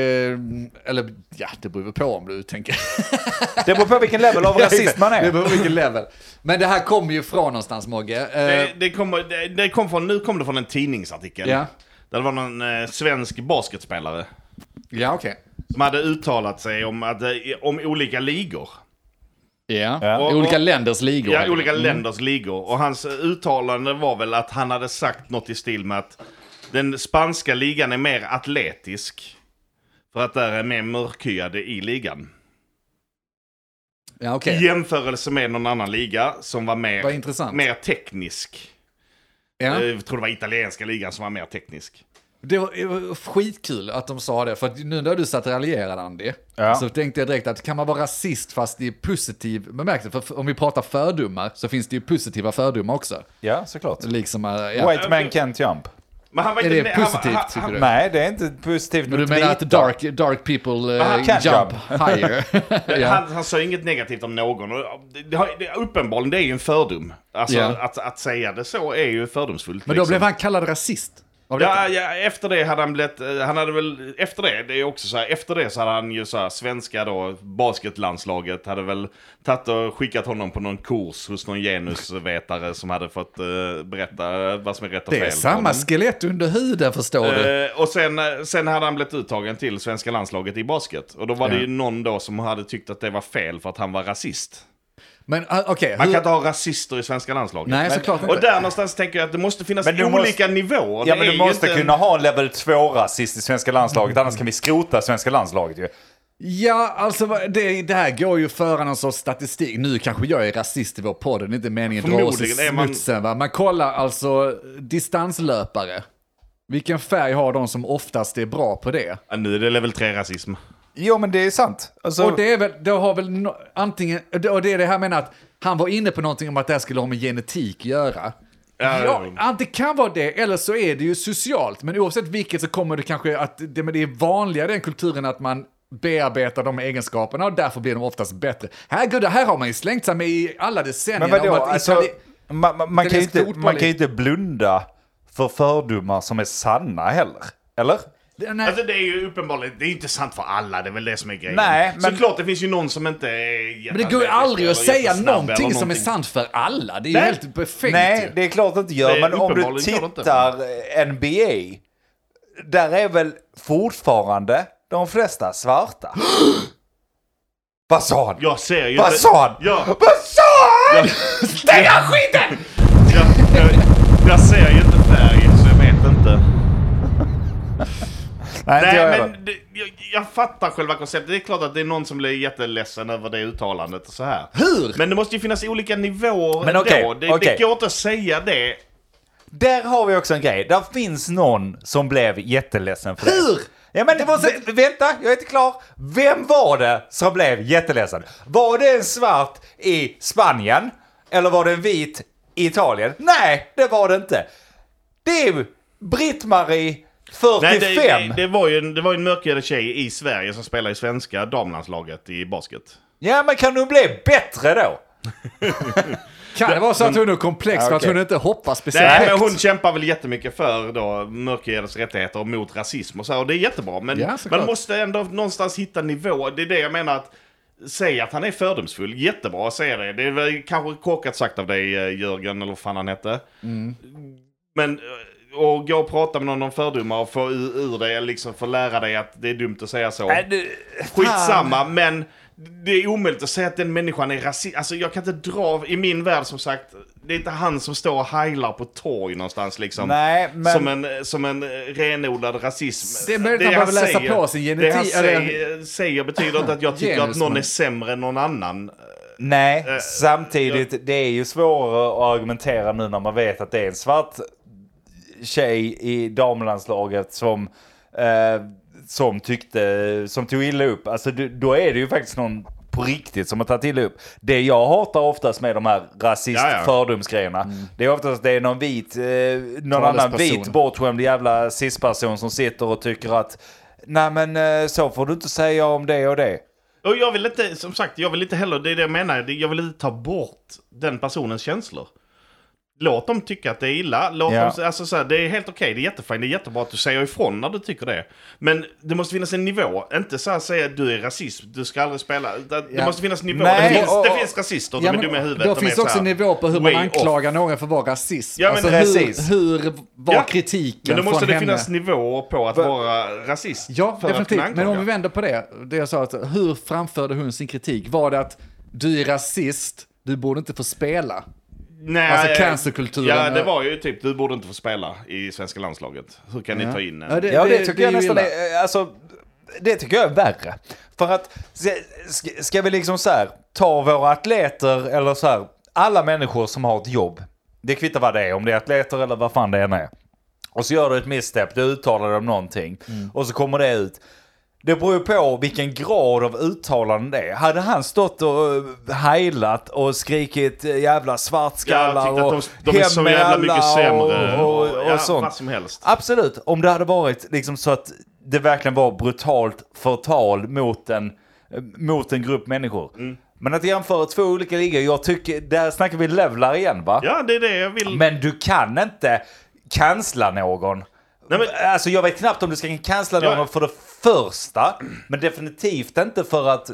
B: eller ja, det beror på om du tänker.
A: Det beror på vilken level av rasist man
B: Det
A: är.
B: beror på vilken level. Men det här kommer ju från någonstans Mogge. Eh,
C: Det, det kommer, det, det kom från, nu kom det från en tidningsartikel.
B: Ja.
C: Där det var någon eh, svensk basketspelare
B: ja, okej.
C: som hade uttalat sig om, att, eh, om olika ligor.
B: Ja.
A: Ja.
B: I olika länders ligor.
C: Ja, olika länders ligor. Och hans uttalande var väl att han hade sagt något i stil med att den spanska ligan är mer atletisk. För att där är mer mörkhyade i ligan.
B: Ja, okej.
C: I jämförelse med någon annan liga som var mer, mer teknisk.
B: Ja.
C: Eh, Jag tror det var italienska ligan som var mer teknisk.
B: Det var, det var skitkul att de sa det, för att nu när du satt och raljerade Andy,
A: Ja.
B: så tänkte jag direkt att kan man vara rasist fast i positiv bemärkelse? För om vi pratar fördomar så finns det ju positiva fördomar också.
A: Ja, såklart.
B: Liksom, äh, ja.
A: White man can't jump.
C: Men han var
B: Är
C: inte...
B: det
C: han var-
B: positivt,
C: han-
B: tycker
C: han-
B: du?
A: Nej, det är inte positivt
B: Men du menar att dark, dark people eh,
A: can't
B: jump
A: jump.
B: higher? ja.
C: Han, han sa inget negativt om någon. Och det, det, det, uppenbarligen, det är ju en fördom. Alltså
B: Ja.
C: att, att säga det så är ju fördomsfullt.
B: Men då
C: liksom.
B: blev han kallad rasist?
C: Ja, ja, efter det hade han blivit, eh, han hade väl, efter det, det är också så här, efter det så hade han ju så här, svenska då, basketlandslaget hade väl tagit och skickat honom på någon kurs hos någon genusvetare som hade fått eh, berätta vad som är rätt och
B: det
C: fel.
B: är
C: för
B: samma skelett under huden förstår du.
C: Eh, och sen, eh, sen hade han blivit uttagen till svenska landslaget i basket. Och då var det
B: Ja.
C: ju någon då som hade tyckt att det var fel för att han var rasist.
B: Men ah, okej,
C: Man
B: hur-
C: kan inte ha rasister i svenska landslaget.
B: Nej,
C: Men-
B: såklart
C: Och
B: inte.
C: där någonstans tänker jag att det måste finnas
A: Men du
C: olika
A: måste-
C: nivåer.
A: Ja,
C: Det
A: men du måste
C: inte
A: kunna ha en level 2-rasist i svenska landslaget, annars kan vi skrota svenska landslaget ju.
B: Ja, alltså det, det här går ju föra någon sorts statistik. Nu kanske jag är rasist i vår podd, det är inte meningen att dra oss i
C: man-
B: smutsen. Va? Man kollar alltså distanslöpare. Vilken färg har de som oftast är bra på det?
C: Ja, nu är det level 3-rasism.
A: Jo, men det är sant. Alltså,
B: Och det är väl, det har väl no, antingen, och det är det här menar att han var inne på någonting om att det här skulle ha med genetik att göra.
C: Ja,
B: det kan vara det, eller så är det ju socialt. Men oavsett vilket så kommer det kanske att det, men det är vanligare i den kulturen att man bearbetar de egenskaperna och därför blir de oftast bättre. Herregud, det här har man ju slängt sig med i alla decennier.
A: men vadå? Alltså,
B: Itali-
A: man, man, man, kan ju inte, man kan inte blunda för fördomar som är sanna heller. Eller?
B: Det- nej.
C: Alltså det är ju uppenbarligen, det är inte sant för alla, det är väl det som är grejen.
A: Nej, men-
C: Såklart det finns ju någon som inte är
B: men det går ju aldrig att säga någonting som är sant för alla. Det är ju
C: Nej.
B: helt befängt
A: Nej,
B: ju.
A: det är klart att det inte gör.
C: Det
A: Men om du tittar NBA, där är väl fortfarande de flesta svarta. Vad sa han?
C: Jag ser ju
A: Vad sa han?
C: Ja,
A: Vad sa han? Stäng av skiten!
C: jag, jag, jag ser ju inte färg, så jag vet inte.
A: Nej,
C: Nej,
A: jag
C: men det, jag, jag fattar själva konceptet. Det är klart att det är någon som blir jätteledsen över det uttalandet och så här.
B: Hur?
C: Men det måste ju finnas olika nivåer
A: Men
C: ändå.
A: okej,
C: det,
A: okej.
C: det går inte att säga det.
A: Där har vi också en grej. Där finns någon som blev jätteledsen för det.
B: Hur?
A: Ja men vä- vänta, jag är inte klar. Vem var det som blev jätteledsen? Var det en svart i Spanien? Eller var det en vit i Italien? Nej, det var det inte. Det är Britt-Marie, 45.
C: Nej, det, det, det var ju en, det var ju en mörkhyad tjej i Sverige som spelar i svenska damlandslaget i basket.
A: Ja men kan du bli bättre då?
B: Kan det vara så att hon är komplex för att hon inte hoppar speciellt
C: Nej, men hon kämpar väl jättemycket för då mörkhyades rättigheter och mot rasism och så, och det är jättebra. Men
B: Ja,
C: man måste ändå någonstans hitta nivå. Det är det jag menar att Säg att han är fördomsfull, jättebra att säga det. Det är väl kanske korkat sagt av dig eh, Jörgen, eller vad fan han hette.
B: Mm.
C: Men att gå och prata med någon om fördomar och få ur, ur dig, liksom få lära dig att det är dumt att säga så.
A: Nej, du-
C: Skitsamma, men det är omöjligt att säga att den människan är rasist. Alltså jag kan inte dra, i min värld som sagt, det är inte han som står och heilar på torg någonstans liksom.
A: Nej, men...
C: Som en, som en eh, renodlad rasism.
B: Det är möjligt att man behöver läsa på sin
C: Det han
B: genetik,
C: säger, säger betyder inte att jag tycker
B: Genus,
C: att någon är sämre än någon annan.
A: Nej,
C: Eh,
A: samtidigt, det är ju svårare att argumentera nu när man vet att det är en svart tjej i damlandslaget som, eh, som tyckte, som tog illa upp. Alltså du- då är det ju faktiskt någon på riktigt som har tagit illa upp. Det jag hatar oftast med de här rasist fördomsgrejerna, det är oftast att det är någon vit, eh, någon annan vit bortskämd jävla cisperson som sitter och tycker att nej men eh, så får du inte säga om det och det.
C: Och jag vill inte, som sagt, jag vill inte heller, det är det jag menar, jag vill inte ta bort den personens känslor. Låt dem tycka att det är illa. Låt
A: Ja.
C: dem, alltså så här, det är helt okej, det är jättefint, det är jättebra att du säger ifrån när du tycker det. Men det måste finnas en nivå. Inte så här säga att du är rasist, du ska aldrig spela. Det, det
B: Ja.
C: måste finnas en nivå.
A: Nej,
C: det, finns,
A: och-
C: det
A: och-
C: finns rasister, de
B: Ja,
C: är
B: men
C: dumma i huvudet.
B: då
C: de
B: finns
C: är
B: det också
C: så
B: en nivå på hur man anklagar någon för att vara rasism.
C: Ja, men
B: alltså hur, hur var
C: Ja,
B: kritiken
C: Men då måste det
B: henne?
C: finnas nivå på att
A: Va-
C: vara rasist.
B: Ja,
C: för
B: definitivt. Men om vi vänder på det, det jag sa, att hur framförde hon sin kritik? Var det att du är rasist, du borde inte få spela?
C: Nej,
B: Alltså cancerkulturen,
C: Ja, det var ju typ, du borde inte få spela i svenska landslaget. Hur kan ni ta in en...
B: Ja, det-
A: Ja, det, tycker
B: det
A: jag nästan är, eh, alltså, det tycker jag är värre. För att, ska, ska- vi liksom så här, ta våra atleter eller så här, alla människor som har ett jobb. Det kvittar vad det är, om det är atleter eller vad fan det än är. Och så gör du ett misstep, du uttalar om någonting. Och så kommer det ut. Det beror ju på vilken grad av uttalande det är. Hade han stått och eh, heilat och skrikit eh, jävla
C: Ja,
A: svartskallar
C: tyckte
A: och
C: de, de är så jävla mycket sämre.
A: och, och, och
C: ja,
A: sånt.
C: vad som helst.
A: Absolut, om det hade varit liksom så att det verkligen var brutalt förtal mot en, eh, mot en grupp människor.
C: Mm.
A: Men att jämföra två olika ligor, jag tycker, där snackar vi levlar igen va?
C: Ja, det är det jag vill.
A: Men du kan inte cancella någon.
C: Nej, men-
A: Alltså jag vet knappt om du ska
C: Ja.
A: någon för det första, men definitivt inte för att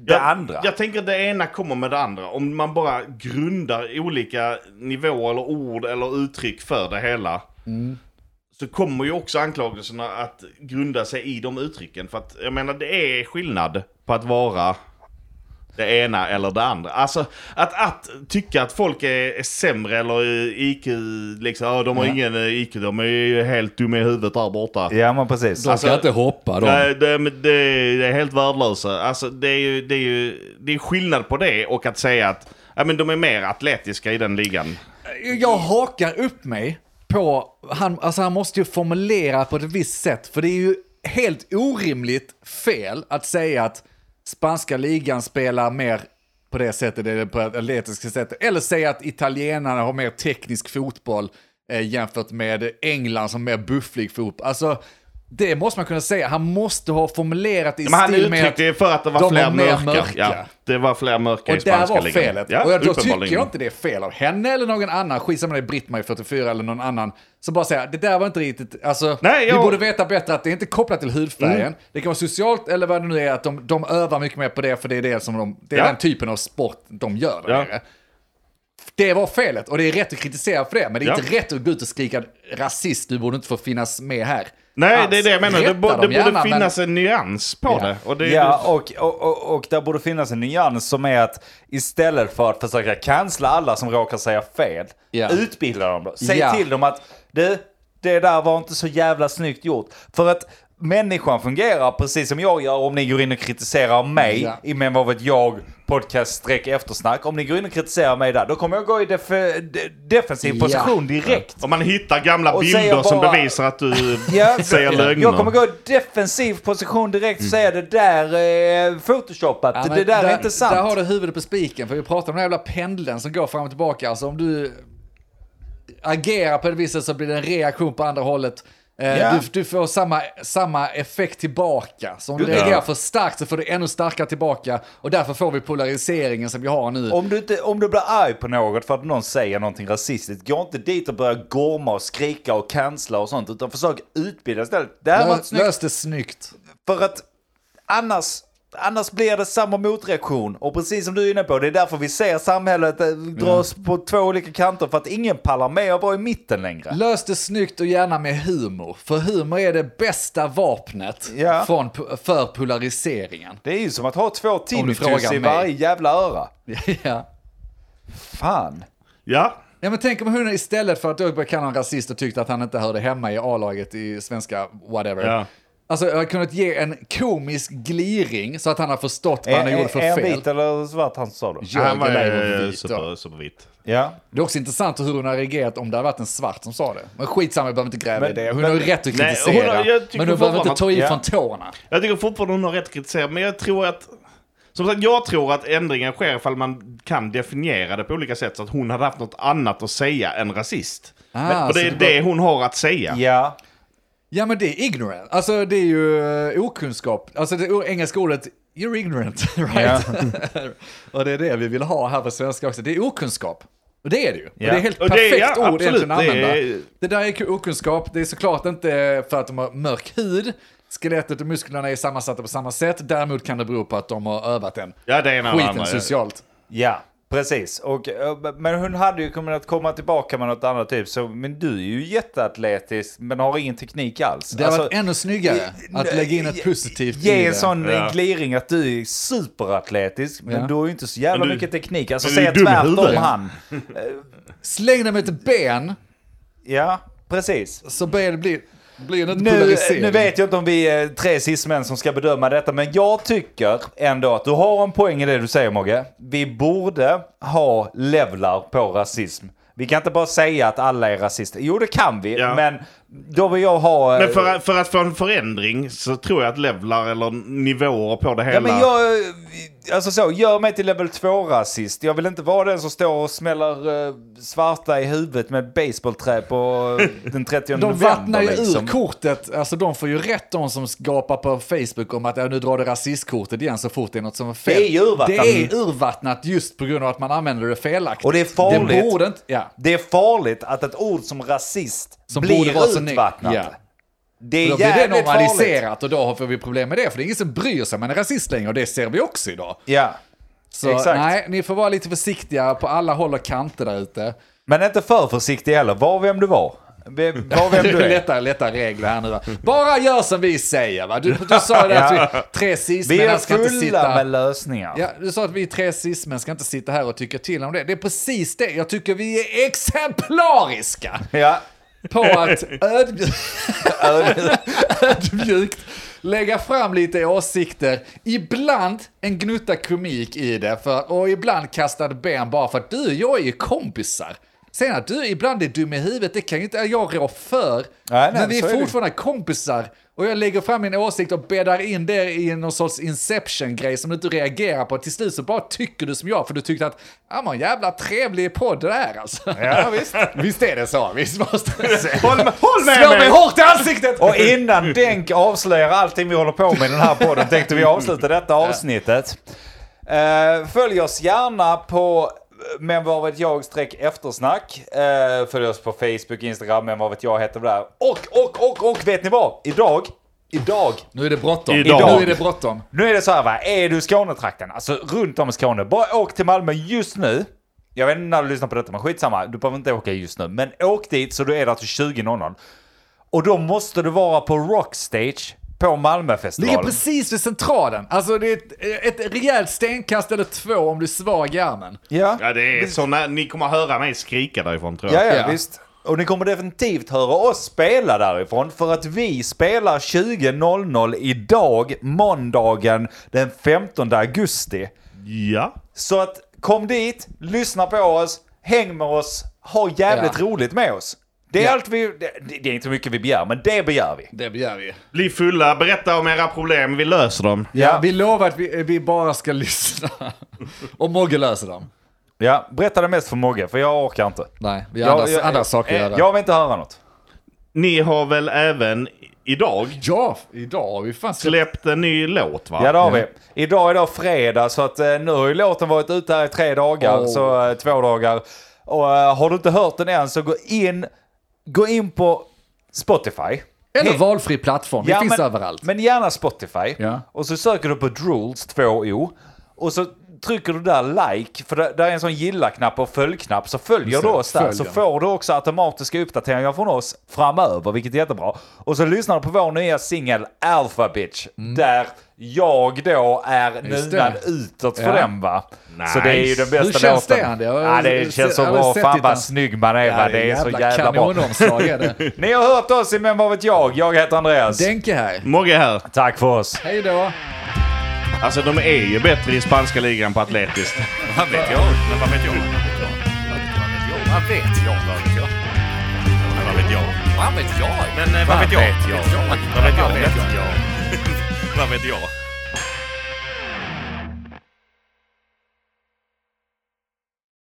A: det
C: jag,
A: andra.
C: Jag tänker att det ena kommer med det andra. Om man bara grundar olika nivåer eller ord eller uttryck för det hela. Så kommer ju också anklagelserna att grunda sig i de uttrycken. För att jag menar det är skillnad på att vara det ena eller det andra. Alltså att, att tycka att folk är, är sämre eller IQ, liksom, ja, de har ingen eh, IQ, de är ju helt dumma i huvudet där borta.
A: Ja men precis.
B: De ska
C: Alltså-
B: inte hoppa de.
C: Nej, det, men det, det är helt värdelösa. Alltså det är ju, det är ju det är skillnad på det och att säga att ja, men de är mer atletiska i den ligan.
B: Jag hakar upp mig på, han, alltså han måste ju formulera på ett visst sätt, för det är ju helt orimligt fel att säga att spanska ligan spelar mer på det sättet, eller på det atletiska sättet, eller säga att italienarna har mer teknisk fotboll eh, jämfört med England som mer bufflig fotboll. Alltså, det måste man kunna säga. Han måste ha formulerat i
C: han
B: stil med
C: uttryckte ju för att det var
B: de
C: fler
B: var
C: mörka.
B: mörka.
C: Ja, det var fler mörka i
B: Och där
C: spanska
B: var
C: ligan.
B: felet.
C: Ja,
B: och jag, då tycker jag inte det är fel av henne eller någon annan, skitsamma det är Britt-Marie 44 eller någon annan, som bara säger det där var inte riktigt, alltså,
C: Nej,
B: vi
C: jag-
B: borde veta bättre att det är inte kopplat till hudfärgen.
C: Mm.
B: Det kan vara socialt eller vad det nu är, att de, de övar mycket mer på det, för det är det som de, det är
C: Ja.
B: den typen av sport de gör där
C: Ja.
B: nere. Det var felet och det är rätt att kritisera för det, men det är
C: Ja.
B: inte rätt att gå ut och skrika rasist, du borde inte få finnas med här.
C: Nej,
B: Alls.
C: det är det jag menar. Det, bo, det
B: dem
C: borde
B: gärna, men-
C: finnas en nyans på
B: Ja.
C: det. Och det
A: Ja, och, och, och, och där borde finnas en nyans som är att istället för att försöka cancella alla som råkar säga fel,
B: Ja.
A: utbilda dem då. Säg
B: Ja.
A: till dem att du, det där var inte så jävla snyggt gjort. För att människan fungerar precis som jag gör om ni går in och kritiserar mig
B: Ja.
A: i Men vad vet jag podcast eftersnack. Om ni går in och kritiserar mig där, då kommer jag gå i def de defensiv
B: Ja.
A: position direkt.
C: Om man hittar gamla
A: Och
C: bilder
A: säger
C: som
A: bara-
C: bevisar att du
A: Ja,
C: säger lögner.
A: jag kommer gå i defensiv position direkt och säga det där är photoshopat,
B: Ja,
A: det där, är inte sant.
B: Där har du huvudet på spiken, för vi pratar om den här jävla pendeln som går fram och tillbaka. Alltså om du agerar på det viset så blir det en reaktion på andra hållet.
A: Ja.
B: du, du får samma, samma effekt tillbaka. Så om du reagerar för starkt så får du ännu starkare tillbaka. Och därför får vi polariseringen som vi har nu.
A: Om du, inte, om du blir arg på något för att någon säger någonting rasistiskt, gå inte dit och börja gorma och skrika och cancella och sånt, utan försök utbilda istället. Det här var
B: Lö,
A: snyggt,
B: lös det snyggt.
A: för att annars, annars blir det samma motreaktion. Och precis som du är inne på, det är därför vi ser samhället eh, dras på två olika kanter, för att ingen pallar med att vara i mitten längre.
B: Lös det snyggt och gärna med humor. För humor är det bästa vapnet
A: Ja.
B: från, för polariseringen.
A: Det är ju som att ha två tinnitus
B: frågar
A: i varje jävla öra.
B: ja.
A: Fan.
C: Ja,
B: Ja men tänk om hon istället för att då kalla honom rasist och tyckte att han inte hörde hemma i A-laget i svenska whatever.
C: Ja.
B: Alltså jag hade kunnat ge en komisk gliring så att han har förstått vad han
A: Är,
B: gjorde för
A: är, är han
B: fel.
A: vit eller svart han sa då?
C: han var
B: Leif vit
C: super, supervit.
A: Ja.
B: Det är också intressant hur hon har reagerat om det hade varit en svart som sa det. Men skitsamma, vi behöver inte gräva i det. Hon
A: men-
B: har ju rätt att
C: Nej,
B: kritisera.
C: hon har- jag
B: men hon behöver inte ta i
A: att-
B: från tårna.
C: Jag tycker fortfarande hon har rätt att kritisera, men jag tror att... Som sagt, jag tror att ändringen sker ifall man kan definiera det på olika sätt. Så att hon hade haft något annat att säga än rasist.
B: Ah,
C: men, för det är
B: det
C: det hon har att säga.
A: Ja.
B: Ja men det är ignorant. Alltså det är ju eh, okunskap. Alltså det engelska ordet, you're ignorant, right? och det är det vi vill ha här på svenska också. Det är okunskap. Och det är det ju. Och
A: Ja.
B: det är helt
C: Och det är-
B: perfekt
C: ja,
B: ord egentligen att
C: absolut. Det
B: använda.
C: är-
B: Det där är okunskap. Det är såklart inte för att de har mörk hud. Skelettet och musklerna är sammansatta på samma sätt. Däremot kan det bero på att de har övat den
C: Ja, det är
B: skiten
C: andra.
B: socialt.
A: Ja, precis. Och, eh, men hon hade ju kunnat komma tillbaka med något annat typ. Så, men du är ju jätteatletisk men har ingen teknik alls.
B: Det har
A: Alltså,
B: varit ännu snyggare att lägga in ett positivt
A: Ge en
B: det.
A: sån
C: Ja.
A: gliring att du är superatletisk men
B: Ja.
A: du har ju inte så jävla
C: du-
A: mycket teknik. Alltså säga tvärtom han.
B: Släng dem med ett ben
A: Ja, precis.
B: så blir det, blir, blir det inte
A: Nu, nu vet jag inte om vi är tre cis-män som ska bedöma detta, men jag tycker ändå att du har en poäng i det du säger Mogge. Vi borde ha levlar på rasism. Vi kan inte bara säga att alla är rasister. Jo, det kan vi,
C: Ja.
A: men då vill jag ha...
C: Men för, att- för att få en förändring så tror jag att levlar eller nivåer på det hela...
A: Ja, men jag, alltså så, gör mig till level 2-rasist. Jag vill inte vara den som står och smäller eh, svarta i huvudet med baseballträ på eh, den 30
B: De vattnar ju
A: liksom.
B: ur kortet, alltså de får ju rätt de som skapar på Facebook om att ja, nu drar det rasistkortet igen så fort det är något som är fel.
A: Det är urvattnat.
B: Det är urvattnat just på grund av att man använder det felaktigt.
A: Och det är farligt.
B: Det borde inte, ja.
A: Det är farligt att ett ord som rasist
B: Som
A: blir
B: borde vara
A: utvattnat.
B: ja.
A: Det är
B: Då blir det
A: jävligt farligt.
B: normaliserat och då får vi problem med det, för det är ingen som bryr sig om man är rasist längre och det ser vi också idag.
A: Ja,
B: Så
A: Exakt.
B: nej, ni får vara lite försiktiga på alla håll och kanter där ute.
A: men inte för försiktig heller. Var vem du var. Var vem du är.
B: lätta, lätta regler här nu va. Bara gör som vi säger va. Du, du sa det att vi, tre
A: Vi
B: cismän
A: är
B: ska inte
A: fulla
B: sitta...
A: med lösningar.
B: Ja, du sa att vi tre cismän ska inte sitta här och tycka till om det. Det är precis det. Jag tycker vi är exemplariska
A: Ja.
B: På att ödmjukt, ödmjukt lägga fram lite åsikter. Ibland en gnutta komik i det för, och ibland kastade ben bara för att du och jag är ju kompisar. Sen att du ibland är dum i huvudet, det kan ju inte jag rå för.
A: Nej, nej,
B: men vi är
A: är
B: fortfarande kompisar. Och jag lägger fram min åsikt och bäddar in det i någon sorts inception-grej som du inte reagerar på. Till slut så bara tycker du som jag, för du tyckte att men en jävla trevlig podd det där alltså.
A: Ja, visst.
B: Visst är det så? Visst måste
C: Håll, med- håll med
B: Slå mig hårt i ansiktet!
A: Och innan Denk avslöjar allting vi håller på med i den här podden tänkte vi avsluta detta avsnittet. Uh, följ oss gärna på men vad vet jag streck eftersnack. Uh, följ oss på Facebook, Instagram, men vad vet jag heter vi där. Och, och, och, och vet ni vad? Idag, idag,
B: Nu är det bråttom.
C: Idag.
B: Nu är det bråttom.
A: nu är det så här va, är du Skånetrakten, alltså runt om i Skåne, bara åk till Malmö just nu. Jag vet inte när du lyssnar på detta, men skitsamma, du behöver inte åka just nu. Men åk dit så du är där till 20.00. Och då måste du vara på Rockstage på
B: Ligger
A: Malmöfestivalen.
B: precis vid centralen. Alltså det är ett, ett rejält stenkast eller två om du är svag i armen.
A: Ja.
C: Ja, det är såna, ni kommer höra mig skrika därifrån tror jag.
A: Ja, ja,
B: Ja.
A: visst. Och ni kommer definitivt höra oss spela därifrån för att vi spelar 20.00 idag, måndagen den 15 augusti.
C: Ja.
A: Så att kom dit, lyssna på oss, häng med oss, ha jävligt
B: Ja.
A: roligt med oss. Det är
B: Ja.
A: allt vi, det, det är inte mycket vi begär, men det begär vi.
B: Det begär vi.
C: Bli fulla, berätta om era problem, vi löser dem.
B: Ja, vi lovar att vi, vi bara ska lyssna. Och Mogge löser dem.
A: Ja, berätta det mest för Mogge, för jag orkar inte.
B: Nej, vi har andra, andra saker att
A: eh,
B: göra.
A: Jag vill inte höra något.
C: Ni har väl även idag
B: Ja, idag har vi fan släppt...
C: en ny låt va?
A: Ja det har vi. Idag är det fredag så att eh, nu har ju låten varit ute här i tre dagar,
B: Åh.
A: så eh, två dagar. Och har du inte hört den än så gå in, gå in på Spotify.
B: Eller
A: He-
B: valfri plattform, det
A: Ja,
B: finns
A: men,
B: överallt.
A: Men gärna Spotify.
B: Ja.
A: Och så söker du på Drools, 2 O. Och så trycker du där like, för det- där är en sån gilla-knapp och följ-knapp. Så följer
B: Just
A: du
B: det,
A: oss där så
B: följer.
A: får du också automatiska uppdateringar från oss framöver, vilket är jättebra. Och så lyssnar du på vår nya singel Alpha Bitch, där jag då är
B: Mm. Det.
A: nunan utåt för
B: Ja.
A: den va. Så det är ju den
C: Nice.
A: bästa
B: Hur känns
A: låten.
B: det,
A: Ja, det känns så bra. Fan vad snygg man är va. Det är så jävla bra.
B: kanonomslag är det.
A: Ni har hört oss i Men vad vet jag? Jag heter Andreas.
B: Denke här.
C: Mogge här.
A: Tack för oss.
B: Hej då.
C: Alltså de är ju bättre i spanska ligan på atletiskt.
D: Vad vet jag? Men vad vet jag? Vad vet jag? Vad vet jag? Vad vet jag? Vad vet jag? Men eh, vad
B: vet jag?
D: Vad vet jag? Vad vet jag? Vad vet jag?